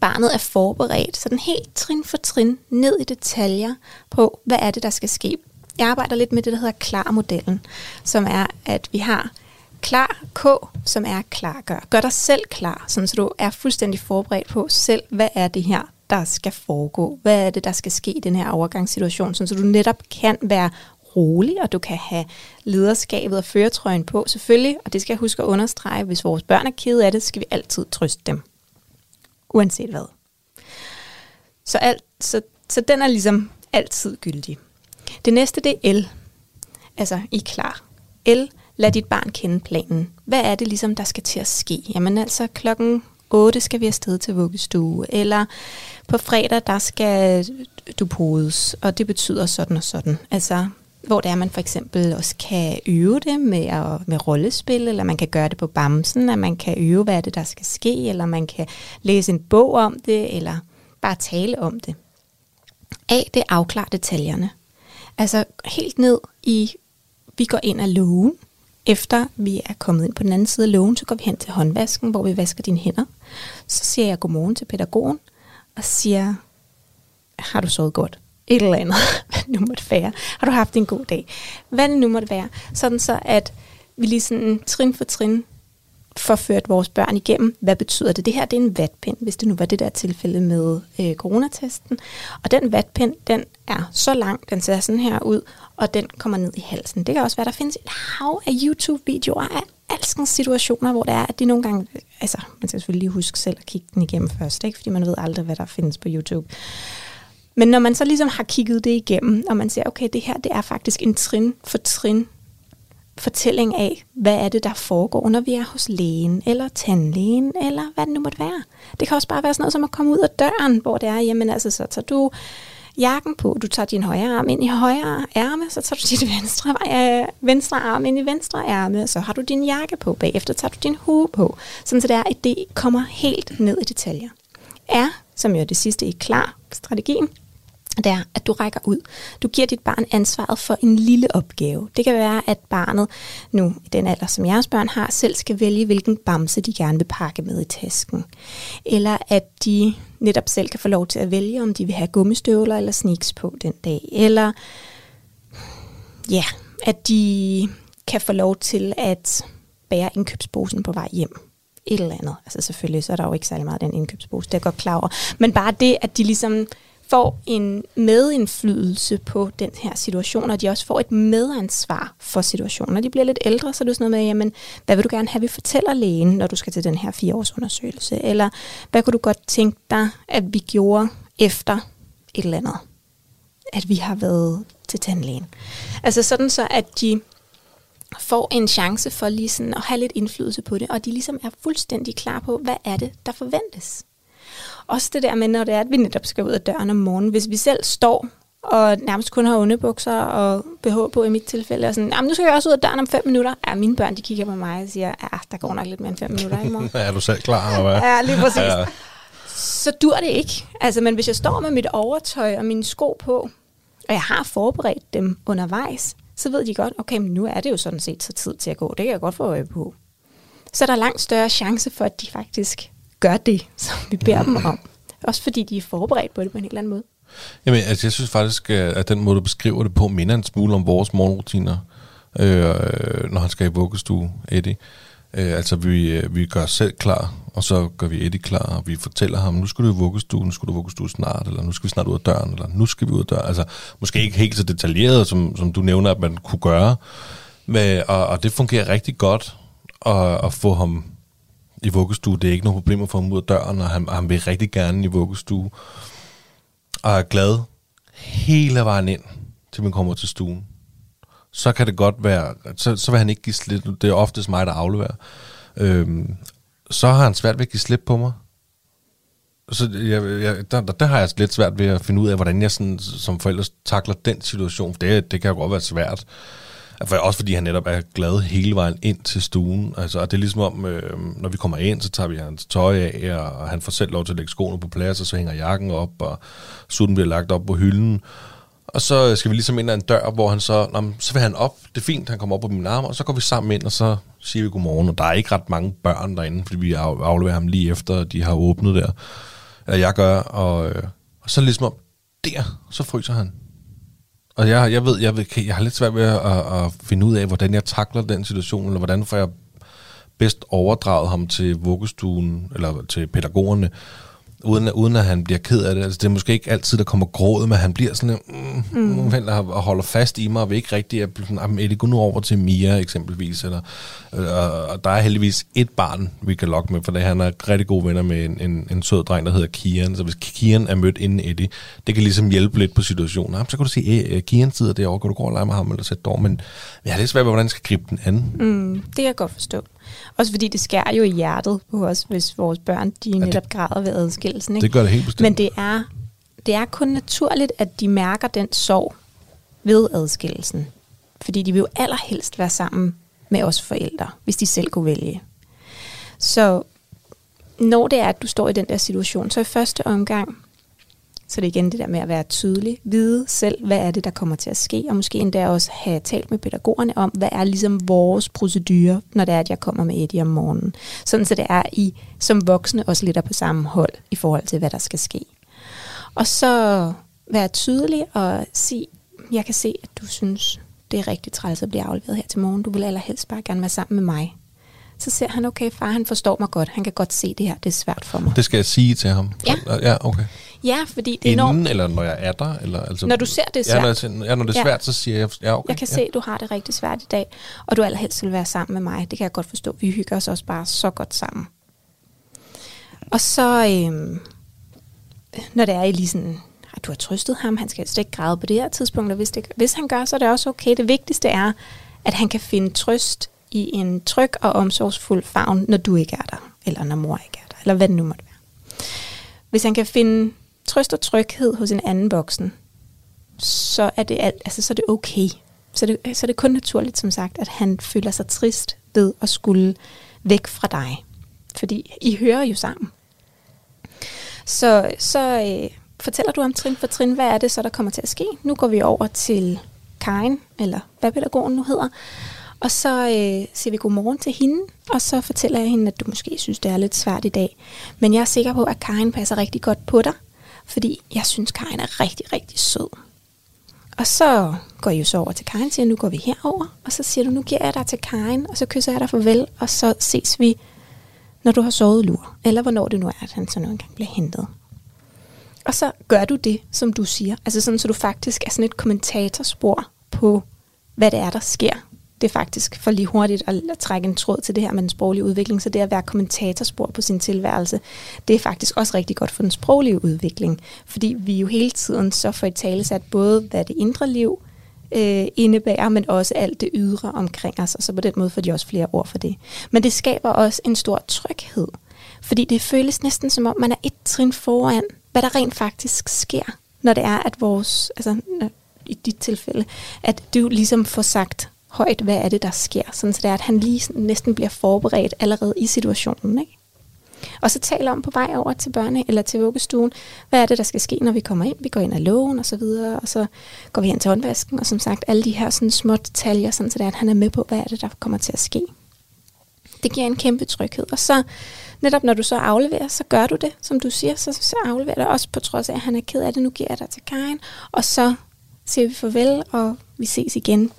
barnet er forberedt, sådan helt trin for trin, ned i detaljer på, hvad er det, der skal ske. Jeg arbejder lidt med det, der hedder klar-modellen, som er, at vi har klar K, som er klar gør. Gør dig selv klar, sådan så du er fuldstændig forberedt på selv, hvad er det her, der skal foregå? Hvad er det, der skal ske i den her overgangssituation, sådan så du netop kan være rolig, og du kan have lederskabet og føretrøjen på, selvfølgelig, og det skal jeg huske at understrege, hvis vores børn er kede af det, så skal vi altid trøste dem uanset hvad. Så, alt, så, så den er ligesom altid gyldig. Det næste, det er L. Altså, I er klar. L, lad dit barn kende planen. Hvad er det ligesom, der skal til at ske? Jamen altså, klokken 8 skal vi afsted til vuggestue, eller på fredag, der skal du podes, og det betyder sådan og sådan. Altså, hvor det er, man for eksempel også kan øve det med, at, med rollespil, eller man kan gøre det på bamsen, at man kan øve, hvad det, der skal ske, eller man kan læse en bog om det, eller bare tale om det. A, det afklarer detaljerne. Altså helt ned i, vi går ind af lågen, efter vi er kommet ind på den anden side af lågen, så går vi hen til håndvasken, hvor vi vasker dine hænder. Så siger jeg godmorgen til pædagogen, og siger, har du sovet godt? Et eller andet, hvad det nu måtte være. Har du haft en god dag? Hvad det nu måtte være. Sådan så, at vi lige sådan trin for trin forført vores børn igennem. Hvad betyder det? Det her det er en vatpind, hvis det nu var det der tilfælde med øh, coronatesten. Og den vatpind, den er så lang, den ser sådan her ud, og den kommer ned i halsen. Det kan også være, der findes et hav af YouTube-videoer af alskens situationer, hvor det er, at de nogle gange, altså man skal selvfølgelig lige huske selv at kigge den igennem først, ikke? fordi man ved aldrig, hvad der findes på YouTube. Men når man så ligesom har kigget det igennem, og man ser, okay, det her det er faktisk en trin for trin fortælling af, hvad er det, der foregår, når vi er hos lægen, eller tandlægen, eller hvad det nu måtte være. Det kan også bare være sådan noget som at komme ud af døren, hvor det er, jamen altså, så tager du jakken på, du tager din højre arm ind i højre ærme, så tager du dit venstre, øh, venstre arm ind i venstre ærme, så har du din jakke på, bagefter tager du din hue på, sådan så det er, at det kommer helt ned i detaljer. Er, som jo er det sidste i klar strategien, det er, at du rækker ud. Du giver dit barn ansvaret for en lille opgave. Det kan være, at barnet nu, i den alder, som jeres børn har, selv skal vælge, hvilken bamse de gerne vil pakke med i tasken. Eller at de netop selv kan få lov til at vælge, om de vil have gummistøvler eller sneaks på den dag. Eller ja, at de kan få lov til at bære indkøbsposen på vej hjem et eller andet. Altså selvfølgelig, så er der jo ikke særlig meget den indkøbspose, det er jeg godt klar over. Men bare det, at de ligesom får en medindflydelse på den her situation, og de også får et medansvar for situationen. Når de bliver lidt ældre, så er det sådan noget med, jamen, hvad vil du gerne have, vi fortæller lægen, når du skal til den her fireårsundersøgelse? Eller hvad kunne du godt tænke dig, at vi gjorde efter et eller andet? At vi har været til tandlægen. Altså sådan så, at de får en chance for lige sådan at have lidt indflydelse på det, og de ligesom er fuldstændig klar på, hvad er det, der forventes. Også det der med, når det er, at vi netop skal ud af døren om morgenen. Hvis vi selv står og nærmest kun har underbukser og BH på i mit tilfælde, og sådan, nu skal jeg også ud af døren om fem minutter. Ja, mine børn, de kigger på mig og siger, ja, der går nok lidt mere end fem minutter i morgen. er du selv klar, eller hvad? Ja, lige præcis. Ja. Så dur det ikke. Altså, men hvis jeg står med mit overtøj og mine sko på, og jeg har forberedt dem undervejs, så ved de godt, okay, men nu er det jo sådan set så tid til at gå. Det kan jeg godt få øje på. Så er der langt større chance for, at de faktisk gør det, som vi beder dem om. Også fordi de er forberedt på det på en helt anden måde. Jamen, altså, jeg synes faktisk, at den måde, du beskriver det på, minder en smule om vores morgenrutiner, øh, når han skal i vuggestue, Eddie. Øh, altså, vi, øh, vi gør os selv klar, og så gør vi Eddie klar, og vi fortæller ham, nu skal du i vuggestue, nu skal du i vuggestue snart, eller nu skal vi snart ud af døren, eller nu skal vi ud af døren. Altså, måske ikke helt så detaljeret, som, som du nævner, at man kunne gøre, men, og, og det fungerer rigtig godt at, at få ham i vuggestue. Det er ikke nogen problem at få ham ud af døren, og han, han vil rigtig gerne i vuggestue. Og er glad hele vejen ind, til man kommer til stuen. Så kan det godt være, så, så vil han ikke give slip. Det er oftest mig, der afleverer. Øhm, så har han svært ved at give slip på mig. Så jeg, jeg, der, der, der har jeg lidt svært ved at finde ud af, hvordan jeg sådan, som forældre takler den situation. For det, det kan jo godt være svært. For, også fordi han netop er glad hele vejen ind til stuen. Altså, og det er ligesom om, øh, når vi kommer ind, så tager vi hans tøj af, og han får selv lov til at lægge skoene på plads, og så hænger jakken op, og sutten bliver lagt op på hylden. Og så skal vi ligesom ind ad en dør, hvor han så, nå, så vil han op, det er fint, han kommer op på min arm, og så går vi sammen ind, og så siger vi godmorgen. Og der er ikke ret mange børn derinde, fordi vi afleverer ham lige efter, de har åbnet der. Eller jeg gør, og, øh, og så ligesom om, der, så fryser han. Og jeg, jeg ved, jeg, ved, jeg har lidt svært ved at, at finde ud af, hvordan jeg takler den situation, eller hvordan får jeg bedst overdraget ham til vuggestuen, eller til pædagogerne, uden, uden at han bliver ked af det. Altså, det er måske ikke altid, der kommer gråd, men han bliver sådan, mm, mm. Og holder fast i mig, og vil ikke rigtig, at sådan, Eddie, gå nu over til Mia eksempelvis. Eller, og, og der er heldigvis et barn, vi kan lokke med, for det, han er rigtig gode venner med en, en, en sød dreng, der hedder Kian. Så hvis Kian er mødt inden Eddie, det kan ligesom hjælpe lidt på situationen. Jamen, så kan du at Kian sidder derovre, kan du gå og lege med ham, eller sætte dog, men jeg har lidt svært ved, hvordan jeg skal gribe den anden. Mm, det kan jeg godt forstå. Også fordi det skærer jo i hjertet på os, hvis vores børn de ja, netop det, græder ved adskillelsen. Ikke? Det gør det helt bestemt. Men det er, det er kun naturligt, at de mærker den sorg ved adskillelsen. Fordi de vil jo allerhelst være sammen med os forældre, hvis de selv kunne vælge. Så når det er, at du står i den der situation, så i første omgang, så det er igen det der med at være tydelig, vide selv, hvad er det, der kommer til at ske, og måske endda også have talt med pædagogerne om, hvad er ligesom vores procedure, når det er, at jeg kommer med Eddie om morgenen. Sådan så det er, I som voksne også lidt er på samme hold i forhold til, hvad der skal ske. Og så være tydelig og sige, jeg kan se, at du synes, det er rigtig træls at blive afleveret her til morgen. Du vil allerhelst bare gerne være sammen med mig. Så ser han, okay, far, han forstår mig godt. Han kan godt se det her, det er svært for mig. Det skal jeg sige til ham? Ja. Ja, okay. Ja, fordi det er Inden, når, eller når jeg er der? Eller, altså, når du ser det er Ja, svært. når, jeg, ja, når det er Ja. svært, så siger jeg, ja, okay. Jeg kan ja. se, at du har det rigtig svært i dag, og du allerhelst vil være sammen med mig. Det kan jeg godt forstå. Vi hygger os også bare så godt sammen. Og så, øhm, når det er i lige sådan, at du har trøstet ham, han skal slet ikke græde på det her tidspunkt, og hvis, det, hvis han gør, så er det også okay. Det vigtigste er, at han kan finde trøst i en tryg og omsorgsfuld favn, når du ikke er der, eller når mor ikke er der, eller hvad det nu måtte være. Hvis han kan finde trøst og tryghed hos en anden voksen, så er det, alt, altså, så er det okay. Så er det, så er det kun naturligt, som sagt, at han føler sig trist ved at skulle væk fra dig. Fordi I hører jo sammen. Så, så øh, fortæller du om trin for trin, hvad er det så, der kommer til at ske? Nu går vi over til Karin, eller hvad pædagogen nu hedder. Og så øh, siger vi godmorgen til hende, og så fortæller jeg hende, at du måske synes, det er lidt svært i dag. Men jeg er sikker på, at Karin passer rigtig godt på dig, fordi jeg synes, Karin er rigtig, rigtig sød. Og så går jeg jo så over til Karin og siger, nu går vi herover, og så siger du, nu giver jeg dig til Karin, og så kysser jeg dig farvel, og så ses vi, når du har sovet lur, eller hvornår det nu er, at han så nogle gange bliver hentet. Og så gør du det, som du siger. Altså sådan, så du faktisk er sådan et kommentatorspor på, hvad det er, der sker. Det er faktisk for lige hurtigt at, at trække en tråd til det her med den sproglige udvikling. Så det at være kommentatorspor på sin tilværelse, det er faktisk også rigtig godt for den sproglige udvikling. Fordi vi jo hele tiden så får i tale sat både, hvad det indre liv øh, indebærer, men også alt det ydre omkring os. Og så på den måde får de også flere ord for det. Men det skaber også en stor tryghed. Fordi det føles næsten som om, man er et trin foran, hvad der rent faktisk sker, når det er, at vores, altså i dit tilfælde, at du ligesom får sagt højt, hvad er det, der sker, sådan så det er, at han lige næsten bliver forberedt allerede i situationen, ikke? Og så taler om på vej over til børne- eller til vuggestuen, hvad er det, der skal ske, når vi kommer ind. Vi går ind ad lågen og så videre, og så går vi hen til håndvasken, og som sagt, alle de her sådan små detaljer, sådan så det er, at han er med på, hvad er det, der kommer til at ske. Det giver en kæmpe tryghed. Og så netop når du så afleverer, så gør du det, som du siger, så, så afleverer du også på trods af, at han er ked af det, nu giver jeg dig til Karen, og så siger vi farvel, og vi ses igen,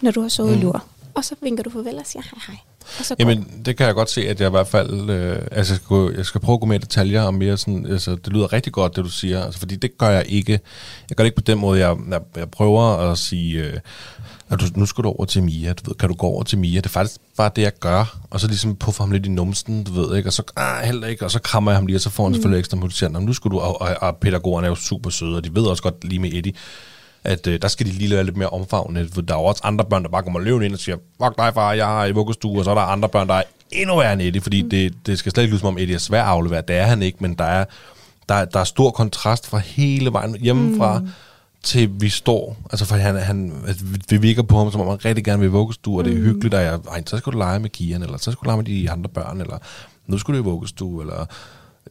når du har sovet mm. lur. Og så vinker du farvel og siger hej hej. Og så Jamen, det kan jeg godt se, at jeg i hvert fald... Øh, altså, jeg skal, jeg skal prøve at gå med i detaljer og mere sådan... Altså, det lyder rigtig godt, det du siger. Altså, fordi det gør jeg ikke. Jeg gør det ikke på den måde. Jeg, jeg, jeg prøver at sige... Øh, at du, nu skal du over til Mia, du ved, kan du gå over til Mia? Det er faktisk bare det, jeg gør, og så ligesom puffer ham lidt i numsten, du ved, ikke? og så, ah, heller ikke, og så krammer jeg ham lige, og så får han mm. selvfølgelig ekstra motivation. Nu skal du, og, og, og pædagogerne er jo super søde, og de ved også godt lige med Eddie, at øh, der skal de lige være lidt mere omfavnende. For der er jo også andre børn, der bare kommer løven ind og siger, fuck dig far, jeg har i vuggestue, og så er der andre børn, der er endnu værre end Eddie, fordi mm. det, det skal slet ikke lyde som om Eddie er svær at aflevere. Det er han ikke, men der er, der, der er stor kontrast fra hele vejen hjemmefra, mm til vi står, altså for han, han vi virker på ham, som om han rigtig gerne vil vuggestue, og det er mm. hyggeligt, og jeg, ej, så skal du lege med Kian, eller så skal du lege med de andre børn, eller nu skal du i vuggestue, eller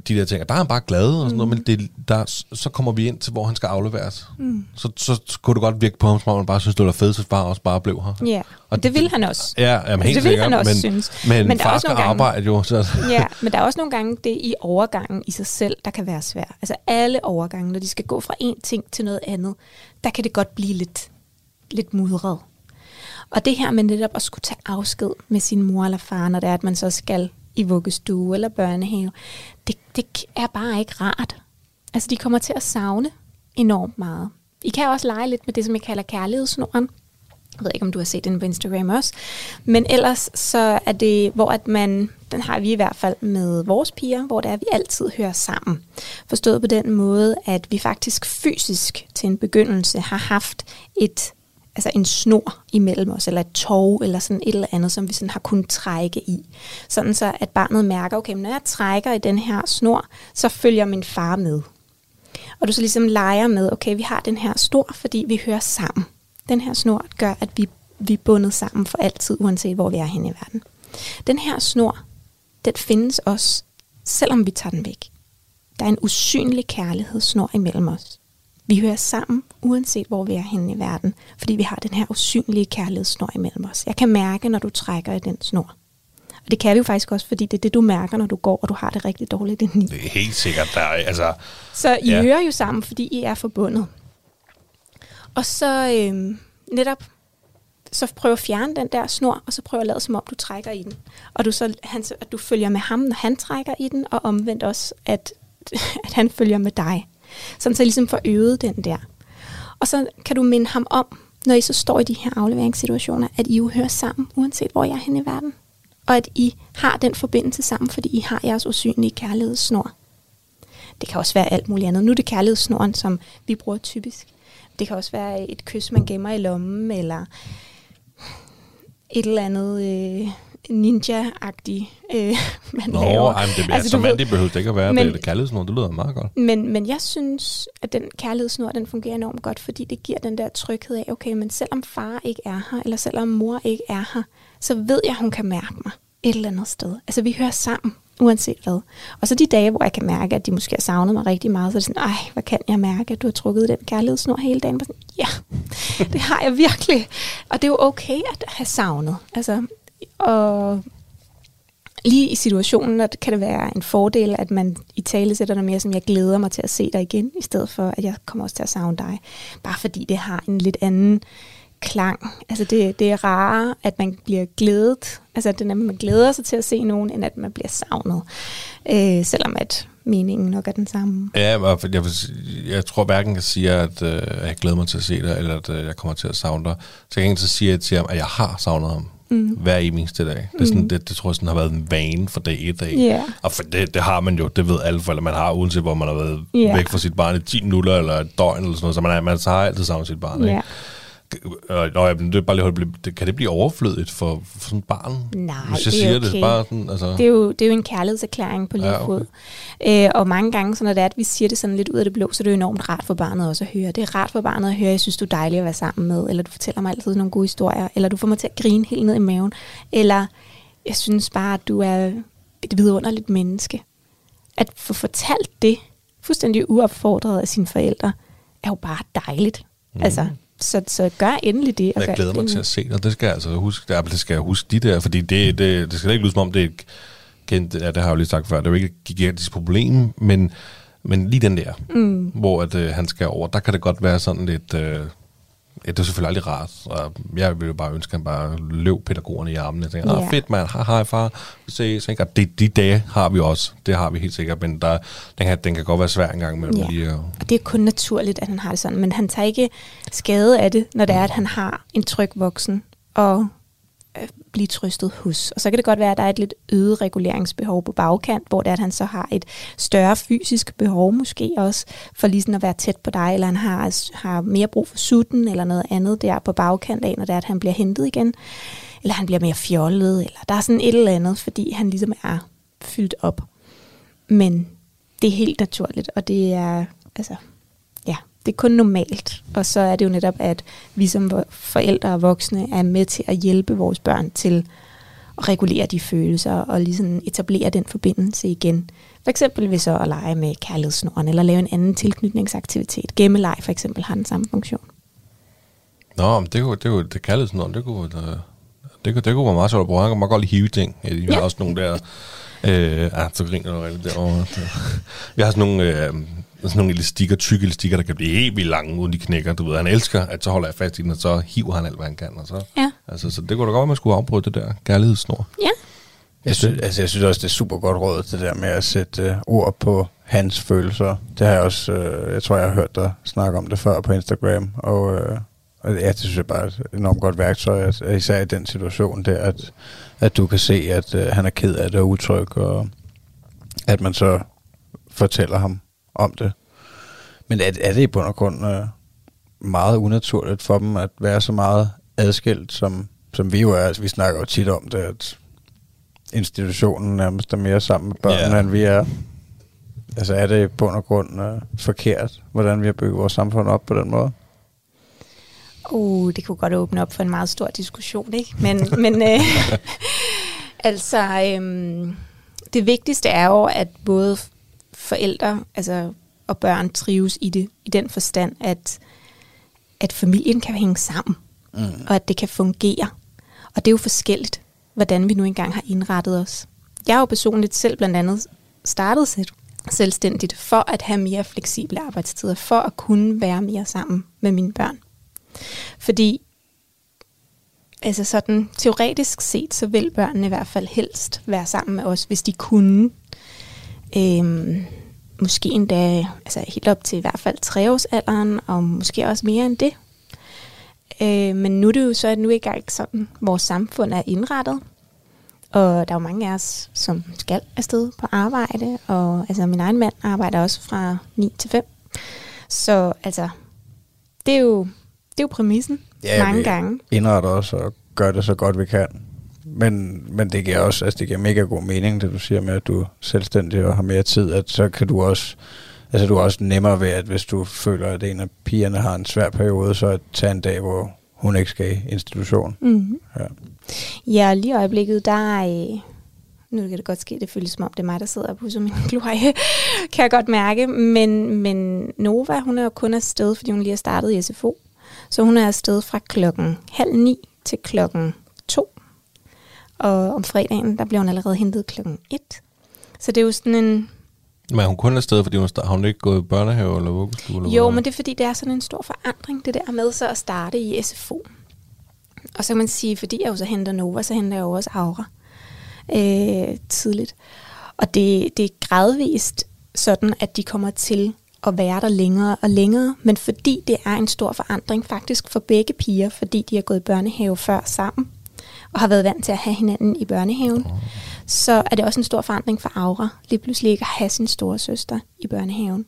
de der ting. Og der er han bare glad og sådan mm. noget, men det, der, så kommer vi ind til, hvor han skal afleveres. Mm. Så, så, så kunne det godt virke på ham, som om han bare synes, det var fedt, så far også bare blev her. Ja, og det vil han også. Ja, jamen, helt det vil han også men, synes. Men, men far skal gange, arbejde jo. Så. Ja, men der er også nogle gange det i overgangen i sig selv, der kan være svært. Altså alle overgange, når de skal gå fra en ting til noget andet, der kan det godt blive lidt, lidt mudret. Og det her med netop at skulle tage afsked med sin mor eller far, når det er, at man så skal i vuggestue eller børnehave, det, er bare ikke rart. Altså, de kommer til at savne enormt meget. I kan også lege lidt med det, som jeg kalder kærlighedssnoren. Jeg ved ikke, om du har set den på Instagram også. Men ellers så er det, hvor at man, den har vi i hvert fald med vores piger, hvor det er, at vi altid hører sammen. Forstået på den måde, at vi faktisk fysisk til en begyndelse har haft et altså en snor imellem os, eller et tog, eller sådan et eller andet, som vi sådan har kunnet trække i. Sådan så, at barnet mærker, okay, når jeg trækker i den her snor, så følger min far med. Og du så ligesom leger med, okay, vi har den her snor, fordi vi hører sammen. Den her snor gør, at vi, vi er bundet sammen for altid, uanset hvor vi er henne i verden. Den her snor, den findes også, selvom vi tager den væk. Der er en usynlig kærlighedssnor imellem os. Vi hører sammen, uanset hvor vi er henne i verden, fordi vi har den her usynlige kærlighedssnor imellem os. Jeg kan mærke, når du trækker i den snor. Og det kan vi jo faktisk også, fordi det er det, du mærker, når du går, og du har det rigtig dårligt indeni. Det er helt sikkert. Der er, altså, så I ja. hører jo sammen, fordi I er forbundet. Og så øhm, netop, så prøv at fjerne den der snor, og så prøv at lade som om, du trækker i den. Og du så, han, at du følger med ham, når han trækker i den, og omvendt også, at, at han følger med dig. Sådan så I ligesom får øvet den der. Og så kan du minde ham om, når I så står i de her afleveringssituationer, at I jo hører sammen, uanset hvor jeg er henne i verden. Og at I har den forbindelse sammen, fordi I har jeres usynlige kærlighedssnor. Det kan også være alt muligt andet. Nu er det kærlighedssnoren, som vi bruger typisk. Det kan også være et kys, man gemmer i lommen, eller et eller andet øh, ninja-agtig, øh, man Nå, laver. Ej, men det, altså, som det behøver det ikke at være. Men, det kærlighedsnor, det lyder meget godt. Men, men jeg synes, at den kærlighedsnor, den fungerer enormt godt, fordi det giver den der tryghed af, okay, men selvom far ikke er her, eller selvom mor ikke er her, så ved jeg, at hun kan mærke mig et eller andet sted. Altså, vi hører sammen, uanset hvad. Og så de dage, hvor jeg kan mærke, at de måske har savnet mig rigtig meget, så er det sådan, ej, hvad kan jeg mærke, at du har trukket den kærlighedsnor hele dagen? Sådan, ja, det har jeg virkelig. Og det er jo okay at have savnet. Altså, og lige i situationen at kan det være en fordel, at man i tale sætter noget mere, som jeg glæder mig til at se dig igen, i stedet for, at jeg kommer også til at savne dig. Bare fordi det har en lidt anden klang. Altså det, det er rarere, at man bliver glædet. Altså at man glæder sig til at se nogen, end at man bliver savnet. Øh, selvom at meningen nok er den samme. Ja, jeg, jeg, jeg tror hverken kan sige, at øh, jeg glæder mig til at se dig, eller at øh, jeg kommer til at savne dig. Så jeg kan ikke sige til ham, at jeg har savnet ham mm. hver eneste dag. Det, er sådan, mm. det, det tror jeg sådan har været en vane for dag et dag. Yeah. Og for det, det har man jo, det ved alle forældre, man har, uanset hvor man har været yeah. væk fra sit barn i 10 minutter eller et døgn eller sådan noget, så man, man har altid savnet sit barn. Ikke? Nå, det er bare lige, kan det blive overflødigt for, for sådan et barn? Nej, Hvis jeg det siger er okay. det, bare sådan, altså... det, er jo, det er jo en kærlighedserklæring på lige Ja, okay. fod. Øh, og mange gange, så når det er, at vi siger det sådan lidt ud af det blå, så er det jo enormt rart for barnet også at høre. Det er rart for barnet at høre, jeg synes, du er dejlig at være sammen med, eller du fortæller mig altid nogle gode historier, eller du får mig til at grine helt ned i maven, eller jeg synes bare, at du er et vidunderligt menneske. At få fortalt det, fuldstændig uopfordret af sine forældre, er jo bare dejligt. Mm. Altså, så, så gør endelig det. og Jeg gør glæder mig det til at se dig. Det skal jeg altså huske. Det, er- det skal jeg huske de der, fordi det, det, det skal da ikke lyde som om, det er et kendt, ja, det har jeg jo lige sagt før, det er jo ikke et gigantisk problem, men, men lige den der, mm. hvor at, øh, han skal over, der kan det godt være sådan lidt, øh, ja, det er selvfølgelig aldrig rart, og jeg vil jo bare ønske, at han bare løb pædagogerne i armene, og tænker, Ja. ah, fedt mand, hej, hej far, vi ses, ikke? Og det, de dage har vi også, det har vi helt sikkert, men der, den, kan, den kan godt være svær en gang imellem Ja. lige at, Og det er kun naturligt, at han har det sådan, men han tager ikke skade af det, når det er, at han har en tryg voksen. Og blive trøstet hos. Og så kan det godt være, at der er et lidt øget reguleringsbehov på bagkant, hvor det er, at han så har et større fysisk behov måske også, for lige sådan at være tæt på dig, eller han har, har mere brug for sutten, eller noget andet der på bagkant af, når det er, at han bliver hentet igen, eller han bliver mere fjollet, eller der er sådan et eller andet, fordi han ligesom er fyldt op. Men det er helt naturligt, og det er, altså, det er kun normalt. Og så er det jo netop, at vi som forældre og voksne er med til at hjælpe vores børn til at regulere de følelser og ligesom etablere den forbindelse igen. For eksempel ved så at lege med kærlighedssnoren, eller lave en anden tilknytningsaktivitet. Gemmeleg for eksempel har den samme funktion. Nå, men det kunne, det kunne, det noget, det kunne, det, det kunne, det kunne være meget sjovt at bruge. Han kan meget godt lide hive ting. Ja, Vi har Ja. også nogle der, øh, ah, så griner du rigtig derovre. Vi har sådan nogle, øh, sådan nogle elastikker, tykke elastikker, der kan blive helt vildt lange, uden de knækker. Du ved, han elsker, at så holder jeg fast i den, og så hiver han alt, hvad han kan. Og så, Ja. altså, så det kunne da godt være, at man skulle afbryde det der kærlighedssnor. Ja, Jeg synes, altså, jeg synes også, det er super godt råd, det der med at sætte øh, ord på hans følelser. Det har jeg også, øh, jeg tror, jeg har hørt dig snakke om det før på Instagram, og, øh, og ja, det synes jeg bare er et enormt godt værktøj, at, at især i den situation der, at, at du kan se, at øh, han er ked af det og utryg, og at man så fortæller ham om det. Men er, er det i bund og grund øh, meget unaturligt for dem at være så meget adskilt, som, som vi jo er? Altså, vi snakker jo tit om det, at institutionen nærmest er mere sammen med børnene, yeah. end vi er. Altså er det i bund og grund øh, forkert, hvordan vi har bygget vores samfund op på den måde? Uh, det kunne godt åbne op for en meget stor diskussion, ikke? Men, men øh, altså, øhm, det vigtigste er jo, at både forældre altså, og børn trives i det, i den forstand, at, at familien kan hænge sammen, mm. og at det kan fungere. Og det er jo forskelligt, hvordan vi nu engang har indrettet os. Jeg har jo personligt selv blandt andet startet selv, selvstændigt for at have mere fleksible arbejdstider, for at kunne være mere sammen med mine børn. Fordi altså sådan teoretisk set, så vil børnene i hvert fald helst være sammen med os, hvis de kunne. Øhm, måske endda altså helt op til i hvert fald treårsalderen, og måske også mere end det. Øh, men nu er det jo så nu ikke engang sådan, vores samfund er indrettet. Og der er jo mange af os, som skal afsted på arbejde, og altså min egen mand arbejder også fra 9 til 5. Så altså, det er jo, det er jo præmissen Ja, mange vi gange. Indretter os og gør det så godt vi kan. Men, men det giver også, altså det giver mega god mening, det du siger med, at du er selvstændig og har mere tid, at så kan du også, altså du er også nemmere ved, at hvis du føler, at en af pigerne har en svær periode, så at tage en dag, hvor hun ikke skal i institution. Mm-hmm. Ja. Ja, lige i øjeblikket, der er... øh, Nu kan det godt ske, det føles som om, det er mig, der sidder og pusser min glorie, kan jeg godt mærke. Men, men Nova, hun er jo kun afsted, fordi hun lige har startet i SFO. Så hun er afsted fra klokken halv ni til klokken. Og om fredagen, der bliver hun allerede hentet klokken et. Så det er jo sådan en... Men er hun kun afsted, fordi hun har hun ikke gået i børnehave eller vuggestue? Eller Jo, hvad? men det er fordi, det er sådan en stor forandring, det der med så at starte i SFO. Og så kan man sige, fordi jeg jo så henter Nova, så henter jeg jo også Aura øh, tidligt. Og det, det er gradvist sådan, at de kommer til at være der længere og længere, men fordi det er en stor forandring faktisk for begge piger, fordi de har gået i børnehave før sammen, og har været vant til at have hinanden i børnehaven, så er det også en stor forandring for Aura, lige pludselig ikke at have sin store søster i børnehaven.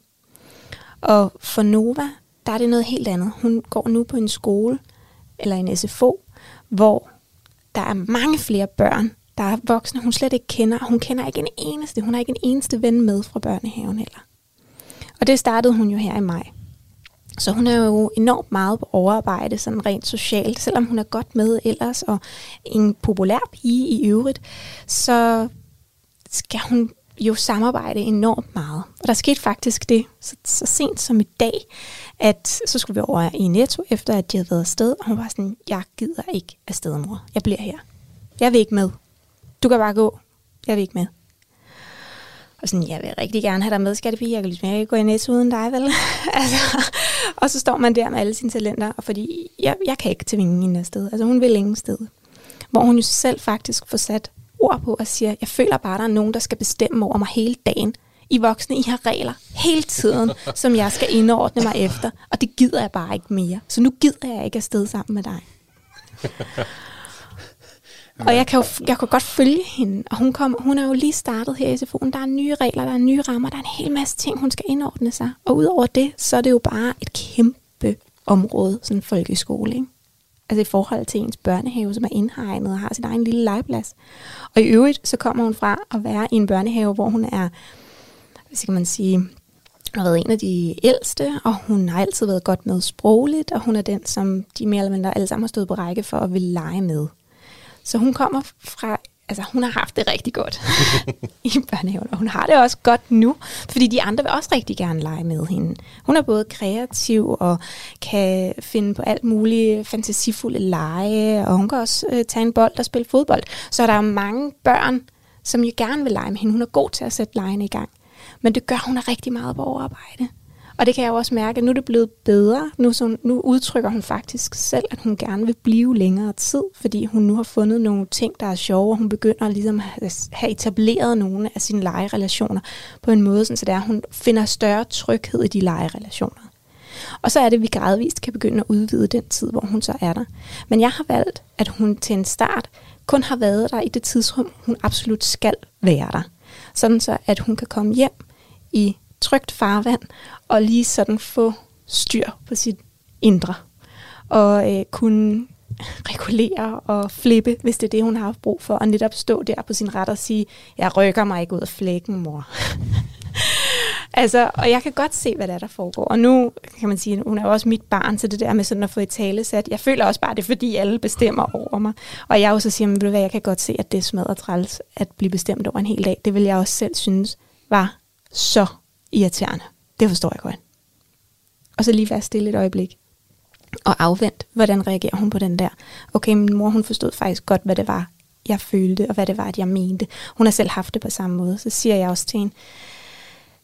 Og for Nova, der er det noget helt andet. Hun går nu på en skole, eller en SFO, hvor der er mange flere børn, der er voksne, hun slet ikke kender. Hun kender ikke en eneste, hun har ikke en eneste ven med fra børnehaven heller. Og det startede hun jo her i maj. Så hun er jo enormt meget på overarbejde, sådan rent socialt, selvom hun er godt med ellers, og en populær pige i øvrigt, så skal hun jo samarbejde enormt meget. Og der skete faktisk det så, så sent som i dag, at så skulle vi over i Netto, efter at de havde været afsted, og hun var sådan, jeg gider ikke afsted, mor. Jeg bliver her. Jeg vil ikke med. Du kan bare gå. Jeg vil ikke med. Og sådan, jeg vil rigtig gerne have dig med, skattepige. Jeg kan ligesom ikke gå i Netto uden dig, vel? altså, og så står man der med alle sine talenter, og fordi jeg, jeg kan ikke tvinge hende afsted. Altså hun vil ingen sted. Hvor hun jo selv faktisk får sat ord på og siger, jeg føler bare, der er nogen, der skal bestemme over mig hele dagen. I voksne, I har regler hele tiden, som jeg skal indordne mig efter, og det gider jeg bare ikke mere. Så nu gider jeg ikke afsted sammen med dig. Og jeg kan jo jeg kan godt følge hende, og hun, kom, hun er jo lige startet her i SFO'en. Der er nye regler, der er nye rammer, der er en hel masse ting, hun skal indordne sig. Og udover det, så er det jo bare et kæmpe område, sådan en folkeskole, ikke? Altså i forhold til ens børnehave, som er indhegnet og har sin egen lille legeplads. Og i øvrigt, så kommer hun fra at være i en børnehave, hvor hun er, hvad skal man sige, har været en af de ældste, og hun har altid været godt med sprogligt, og hun er den, som de mere eller mindre alle sammen har stået på række for at ville lege med. Så hun kommer fra, altså hun har haft det rigtig godt i børnehaven, og hun har det også godt nu, fordi de andre vil også rigtig gerne lege med hende. Hun er både kreativ og kan finde på alt muligt fantasifulde lege, og hun kan også øh, tage en bold og spille fodbold. Så der er mange børn, som jo gerne vil lege med hende. Hun er god til at sætte legene i gang. Men det gør, hun er rigtig meget på overarbejde. Og det kan jeg jo også mærke, at nu er det blevet bedre. Nu, så, nu udtrykker hun faktisk selv, at hun gerne vil blive længere tid, fordi hun nu har fundet nogle ting, der er sjove, og hun begynder ligesom at have etableret nogle af sine legerelationer på en måde, så det er, at hun finder større tryghed i de legerelationer. Og så er det, at vi gradvist kan begynde at udvide den tid, hvor hun så er der. Men jeg har valgt, at hun til en start kun har været der i det tidsrum, hun absolut skal være der. Sådan så, at hun kan komme hjem i trygt farvand, og lige sådan få styr på sit indre. Og øh, kunne regulere og flippe, hvis det er det, hun har haft brug for, og netop stå der på sin ret og sige, jeg rykker mig ikke ud af flækken, mor. altså, og jeg kan godt se, hvad der er, der foregår. Og nu kan man sige, hun er jo også mit barn, så det der med sådan at få et tale sat. Jeg føler også bare, det er fordi, alle bestemmer over mig. Og jeg også siger, men ved du hvad, jeg kan godt se, at det er smadret træls at blive bestemt over en hel dag. Det vil jeg også selv synes var så irriterende. Det forstår jeg godt. Og så lige være stille et øjeblik. Og afvent, hvordan reagerer hun på den der. Okay, min mor hun forstod faktisk godt, hvad det var, jeg følte, og hvad det var, at jeg mente. Hun har selv haft det på samme måde. Så siger jeg også til hende,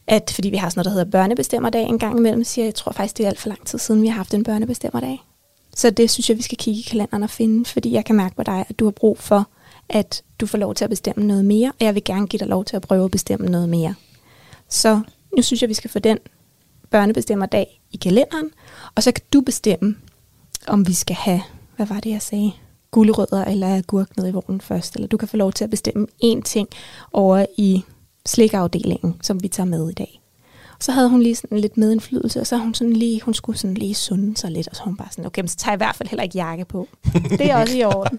at fordi vi har sådan noget, der hedder børnebestemmerdag en gang imellem, siger jeg, jeg tror faktisk, det er alt for lang tid siden, vi har haft en børnebestemmerdag. Så det synes jeg, vi skal kigge i kalenderen og finde, fordi jeg kan mærke på dig, at du har brug for, at du får lov til at bestemme noget mere, og jeg vil gerne give dig lov til at prøve at bestemme noget mere. Så nu synes jeg, vi skal få den børnebestemmerdag i kalenderen, og så kan du bestemme, om vi skal have, hvad var det, jeg sagde, gulerødder eller agurk ned i vognen først, eller du kan få lov til at bestemme én ting over i slikafdelingen, som vi tager med i dag. Så havde hun lige sådan lidt medindflydelse, og så hun sådan lige, hun skulle sådan lige sunde sig lidt, og så hun bare sådan, okay, så tager jeg i hvert fald heller ikke jakke på. Det er også i orden.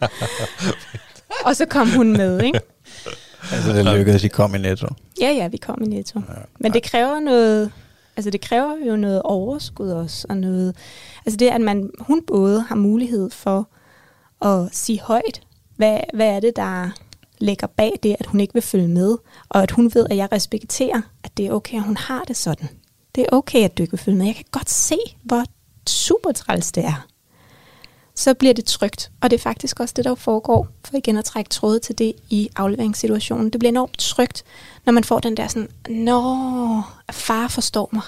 og så kom hun med, ikke? Altså det lykkedes, I kom i Netto? Ja, ja, vi kom i Netto. Ja. Men det kræver noget, altså det kræver jo noget overskud også, og noget, altså det, at man, hun både har mulighed for at sige højt, hvad, hvad er det, der ligger bag det, at hun ikke vil følge med, og at hun ved, at jeg respekterer, at det er okay, at hun har det sådan. Det er okay, at du ikke vil følge med. Jeg kan godt se, hvor super træls det er så bliver det trygt. Og det er faktisk også det, der foregår, for igen at trække tråde til det i afleveringssituationen. Det bliver enormt trygt, når man får den der sådan, nå, far forstår mig.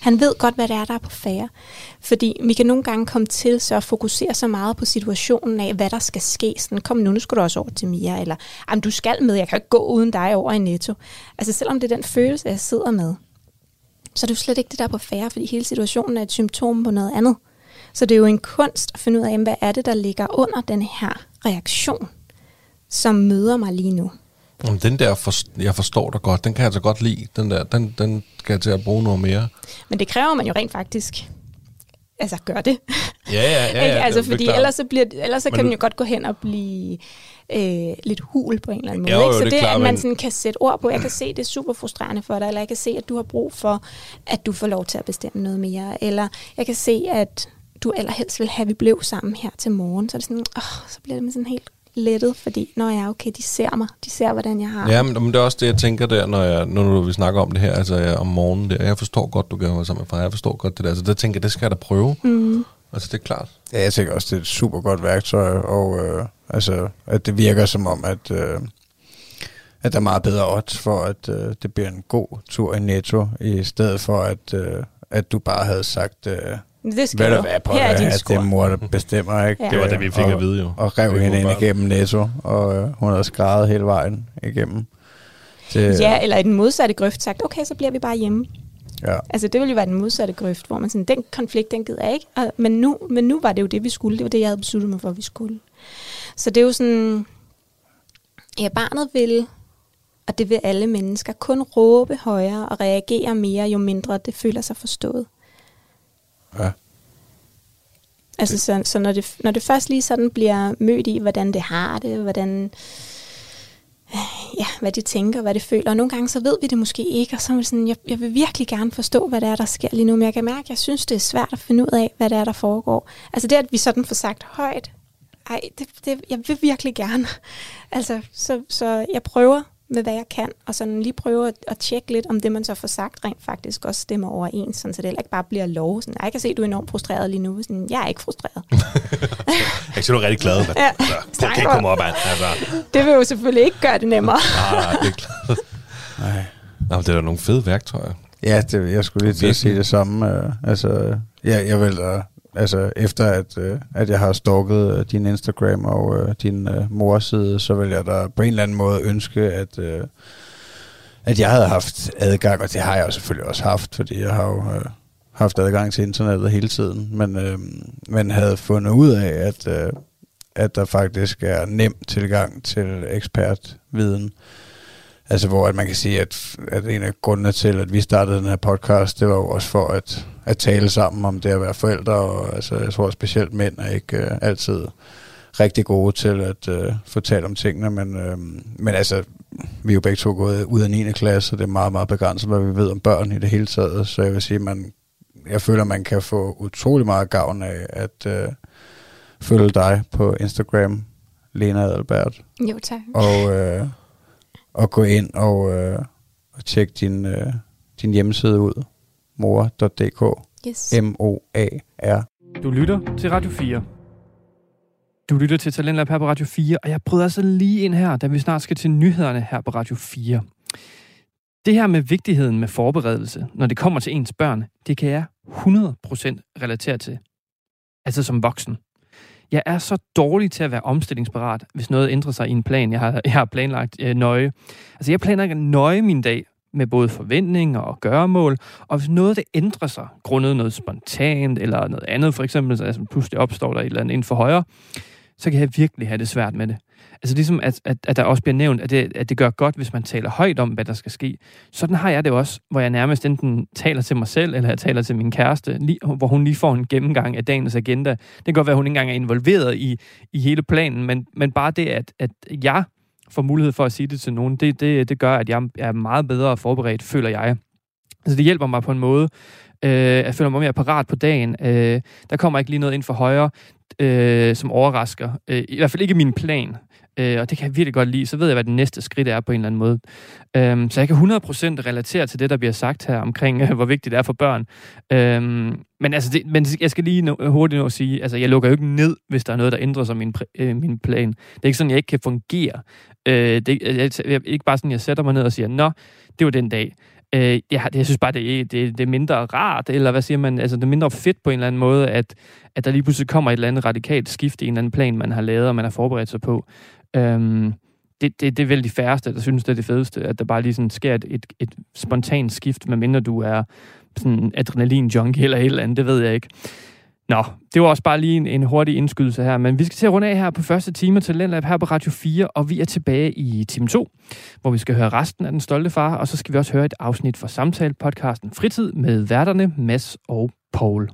Han ved godt, hvad det er, der er på færre. Fordi vi kan nogle gange komme til så at fokusere så meget på situationen af, hvad der skal ske. Sådan, kom nu, nu skal du også over til Mia. Eller, jamen, du skal med, jeg kan ikke gå uden dig over i Netto. Altså selvom det er den følelse, jeg sidder med, så er det jo slet ikke det, der er på færre, fordi hele situationen er et symptom på noget andet. Så det er jo en kunst at finde ud af, hvad er det, der ligger under den her reaktion, som møder mig lige nu. Jamen, den der, for, jeg forstår dig godt, den kan jeg altså godt lide. Den der, den, den skal jeg til at bruge noget mere. Men det kræver man jo rent faktisk altså gør det. Ja, ja, ja. ja altså, fordi ellers, så, bliver, ellers så kan Men den jo godt gå hen og blive øh, lidt hul på en eller anden måde. Jo, jo, ikke? Så det, det klar, at man sådan kan sætte ord på, jeg kan se, det er super frustrerende for dig, eller jeg kan se, at du har brug for, at du får lov til at bestemme noget mere, eller jeg kan se, at du allerhelst vil have, at vi blev sammen her til morgen. Så er det sådan, åh, så bliver det sådan helt lettet, fordi når jeg er okay, de ser mig, de ser, hvordan jeg har Ja, men, men det er også det, jeg tænker der, når, jeg, når vi snakker om det her, altså jeg, om morgenen der. Jeg forstår godt, du gør sammen med far, jeg forstår godt det der. Altså det tænker jeg, det skal jeg da prøve. Mm. Altså det er klart. Ja, jeg tænker også, det er et super godt værktøj, og øh, altså, at det virker som om, at, øh, at der er meget bedre odds for, at øh, det bliver en god tur i Netto, i stedet for, at, øh, at du bare havde sagt... Øh, det skal Hvad du. Være på, Her er din at det er mor, der bestemmer, ikke? ja. Det var det, vi fik og, at vide jo. Og rev hende ind igennem Netto, og øh, hun havde skrevet hele vejen igennem. Til, ja, eller i den modsatte grøft sagt, okay, så bliver vi bare hjemme. Ja. Altså det ville jo være den modsatte grøft, hvor man sådan, den konflikt, den gider jeg ikke. Og, men, nu, men nu var det jo det, vi skulle. Det var det, jeg havde besluttet mig for, at vi skulle. Så det er jo sådan, ja, barnet vil, og det vil alle mennesker, kun råbe højere og reagere mere, jo mindre det føler sig forstået. Ja. Altså, så, så når, det, når det først lige sådan bliver mødt i, hvordan det har det, hvordan, ja, hvad de tænker, hvad de føler. Og nogle gange så ved vi det måske ikke, og så er det sådan, jeg, jeg vil virkelig gerne forstå, hvad det er, der sker lige nu, men jeg kan mærke, at jeg synes, det er svært at finde ud af, hvad det er, der foregår. Altså det, at vi sådan får sagt højt, ej, det, det, jeg vil virkelig gerne. Altså, så, så jeg prøver med, hvad jeg kan, og sådan lige prøve at, at tjekke lidt, om det, man så får sagt, rent faktisk også stemmer overens, sådan, så det heller ikke bare bliver lov. Sådan, jeg kan se, at du er enormt frustreret lige nu. Sådan, jeg er ikke frustreret. jeg kan se, du er rigtig glad. Men, ja. altså, kan ikke komme op, altså. Det vil jo selvfølgelig ikke gøre det nemmere. nej, nej, det er klart. Nej. Nå, det er da nogle fede værktøjer. Ja, det, jeg skulle lige til at sige det samme. Uh, altså, ja, jeg vil da altså efter at, øh, at jeg har stalket øh, din Instagram og øh, din øh, morside, så vil jeg da på en eller anden måde ønske, at, øh, at jeg havde haft adgang, og det har jeg jo selvfølgelig også haft, fordi jeg har jo øh, haft adgang til internettet hele tiden, men, øh, men havde fundet ud af, at, øh, at der faktisk er nem tilgang til ekspertviden. Altså hvor at man kan sige, at, at en af grundene til, at vi startede den her podcast, det var jo også for at, at tale sammen om det at være forældre, og altså, jeg tror specielt mænd er ikke uh, altid rigtig gode til at uh, fortælle om tingene, men, uh, men altså, vi er jo begge to gået ud af 9. klasse, og det er meget, meget begrænset, hvad vi ved om børn i det hele taget, så jeg vil sige, man, jeg føler, man kan få utrolig meget gavn af at uh, følge dig på Instagram, Lena Adalbert. Jo, tak. Og, uh, og gå ind og, øh, og tjekke din, øh, din hjemmeside ud. mor.dk yes. M-O-A-R. Du lytter til Radio 4. Du lytter til Talentlab her på Radio 4, og jeg prøver altså lige ind her, da vi snart skal til nyhederne her på Radio 4. Det her med vigtigheden med forberedelse, når det kommer til ens børn, det kan jeg 100% relatere til. Altså som voksen. Jeg er så dårlig til at være omstillingsparat, hvis noget ændrer sig i en plan, jeg har, jeg har planlagt øh, nøje. Altså, jeg planlægger nøje min dag med både forventninger og gøremål, og hvis noget det ændrer sig, grundet noget spontant eller noget andet, for eksempel, altså pludselig opstår der et eller andet inden for højre, så kan jeg virkelig have det svært med det. Altså ligesom, at, at, at der også bliver nævnt, at det, at det gør godt, hvis man taler højt om, hvad der skal ske. Sådan har jeg det også, hvor jeg nærmest enten taler til mig selv, eller jeg taler til min kæreste, lige, hvor hun lige får en gennemgang af dagens agenda. Det kan godt være, at hun ikke engang er involveret i, i hele planen, men, men bare det, at, at jeg får mulighed for at sige det til nogen, det, det, det gør, at jeg er meget bedre forberedt, føler jeg. Altså det hjælper mig på en måde. Øh, jeg føler mig mere parat på dagen. Øh, der kommer ikke lige noget ind for højre, øh, som overrasker. Øh, I hvert fald ikke min plan øh, og det kan jeg virkelig godt lide, så ved jeg, hvad det næste skridt er på en eller anden måde. Øhm, så jeg kan 100% relatere til det, der bliver sagt her omkring, øh, hvor vigtigt det er for børn. Øhm, men, altså det, men jeg skal lige nå, hurtigt nå at sige, altså jeg lukker jo ikke ned, hvis der er noget, der ændrer sig min, øh, min plan. Det er ikke sådan, jeg ikke kan fungere. Øh, det, jeg, jeg, ikke bare sådan, jeg sætter mig ned og siger, nå, det var den dag. Øh, jeg, jeg synes bare, det er, det, det er mindre rart, eller hvad siger man, altså det er mindre fedt på en eller anden måde, at, at der lige pludselig kommer et eller andet radikalt skift i en eller anden plan, man har lavet, og man har forberedt sig på. Øhm, det, det, det er vel de færreste, der synes, det er det fedeste, at der bare lige sådan sker et, et, et spontant skift, medmindre du er sådan adrenalin-junkie eller et eller andet, det ved jeg ikke. Nå, det var også bare lige en, en hurtig indskydelse her, men vi skal til at runde af her på første time til Lendlab her på Radio 4, og vi er tilbage i time 2, hvor vi skal høre resten af Den Stolte Far, og så skal vi også høre et afsnit fra samtale-podcasten Fritid med værterne Mads og Paul.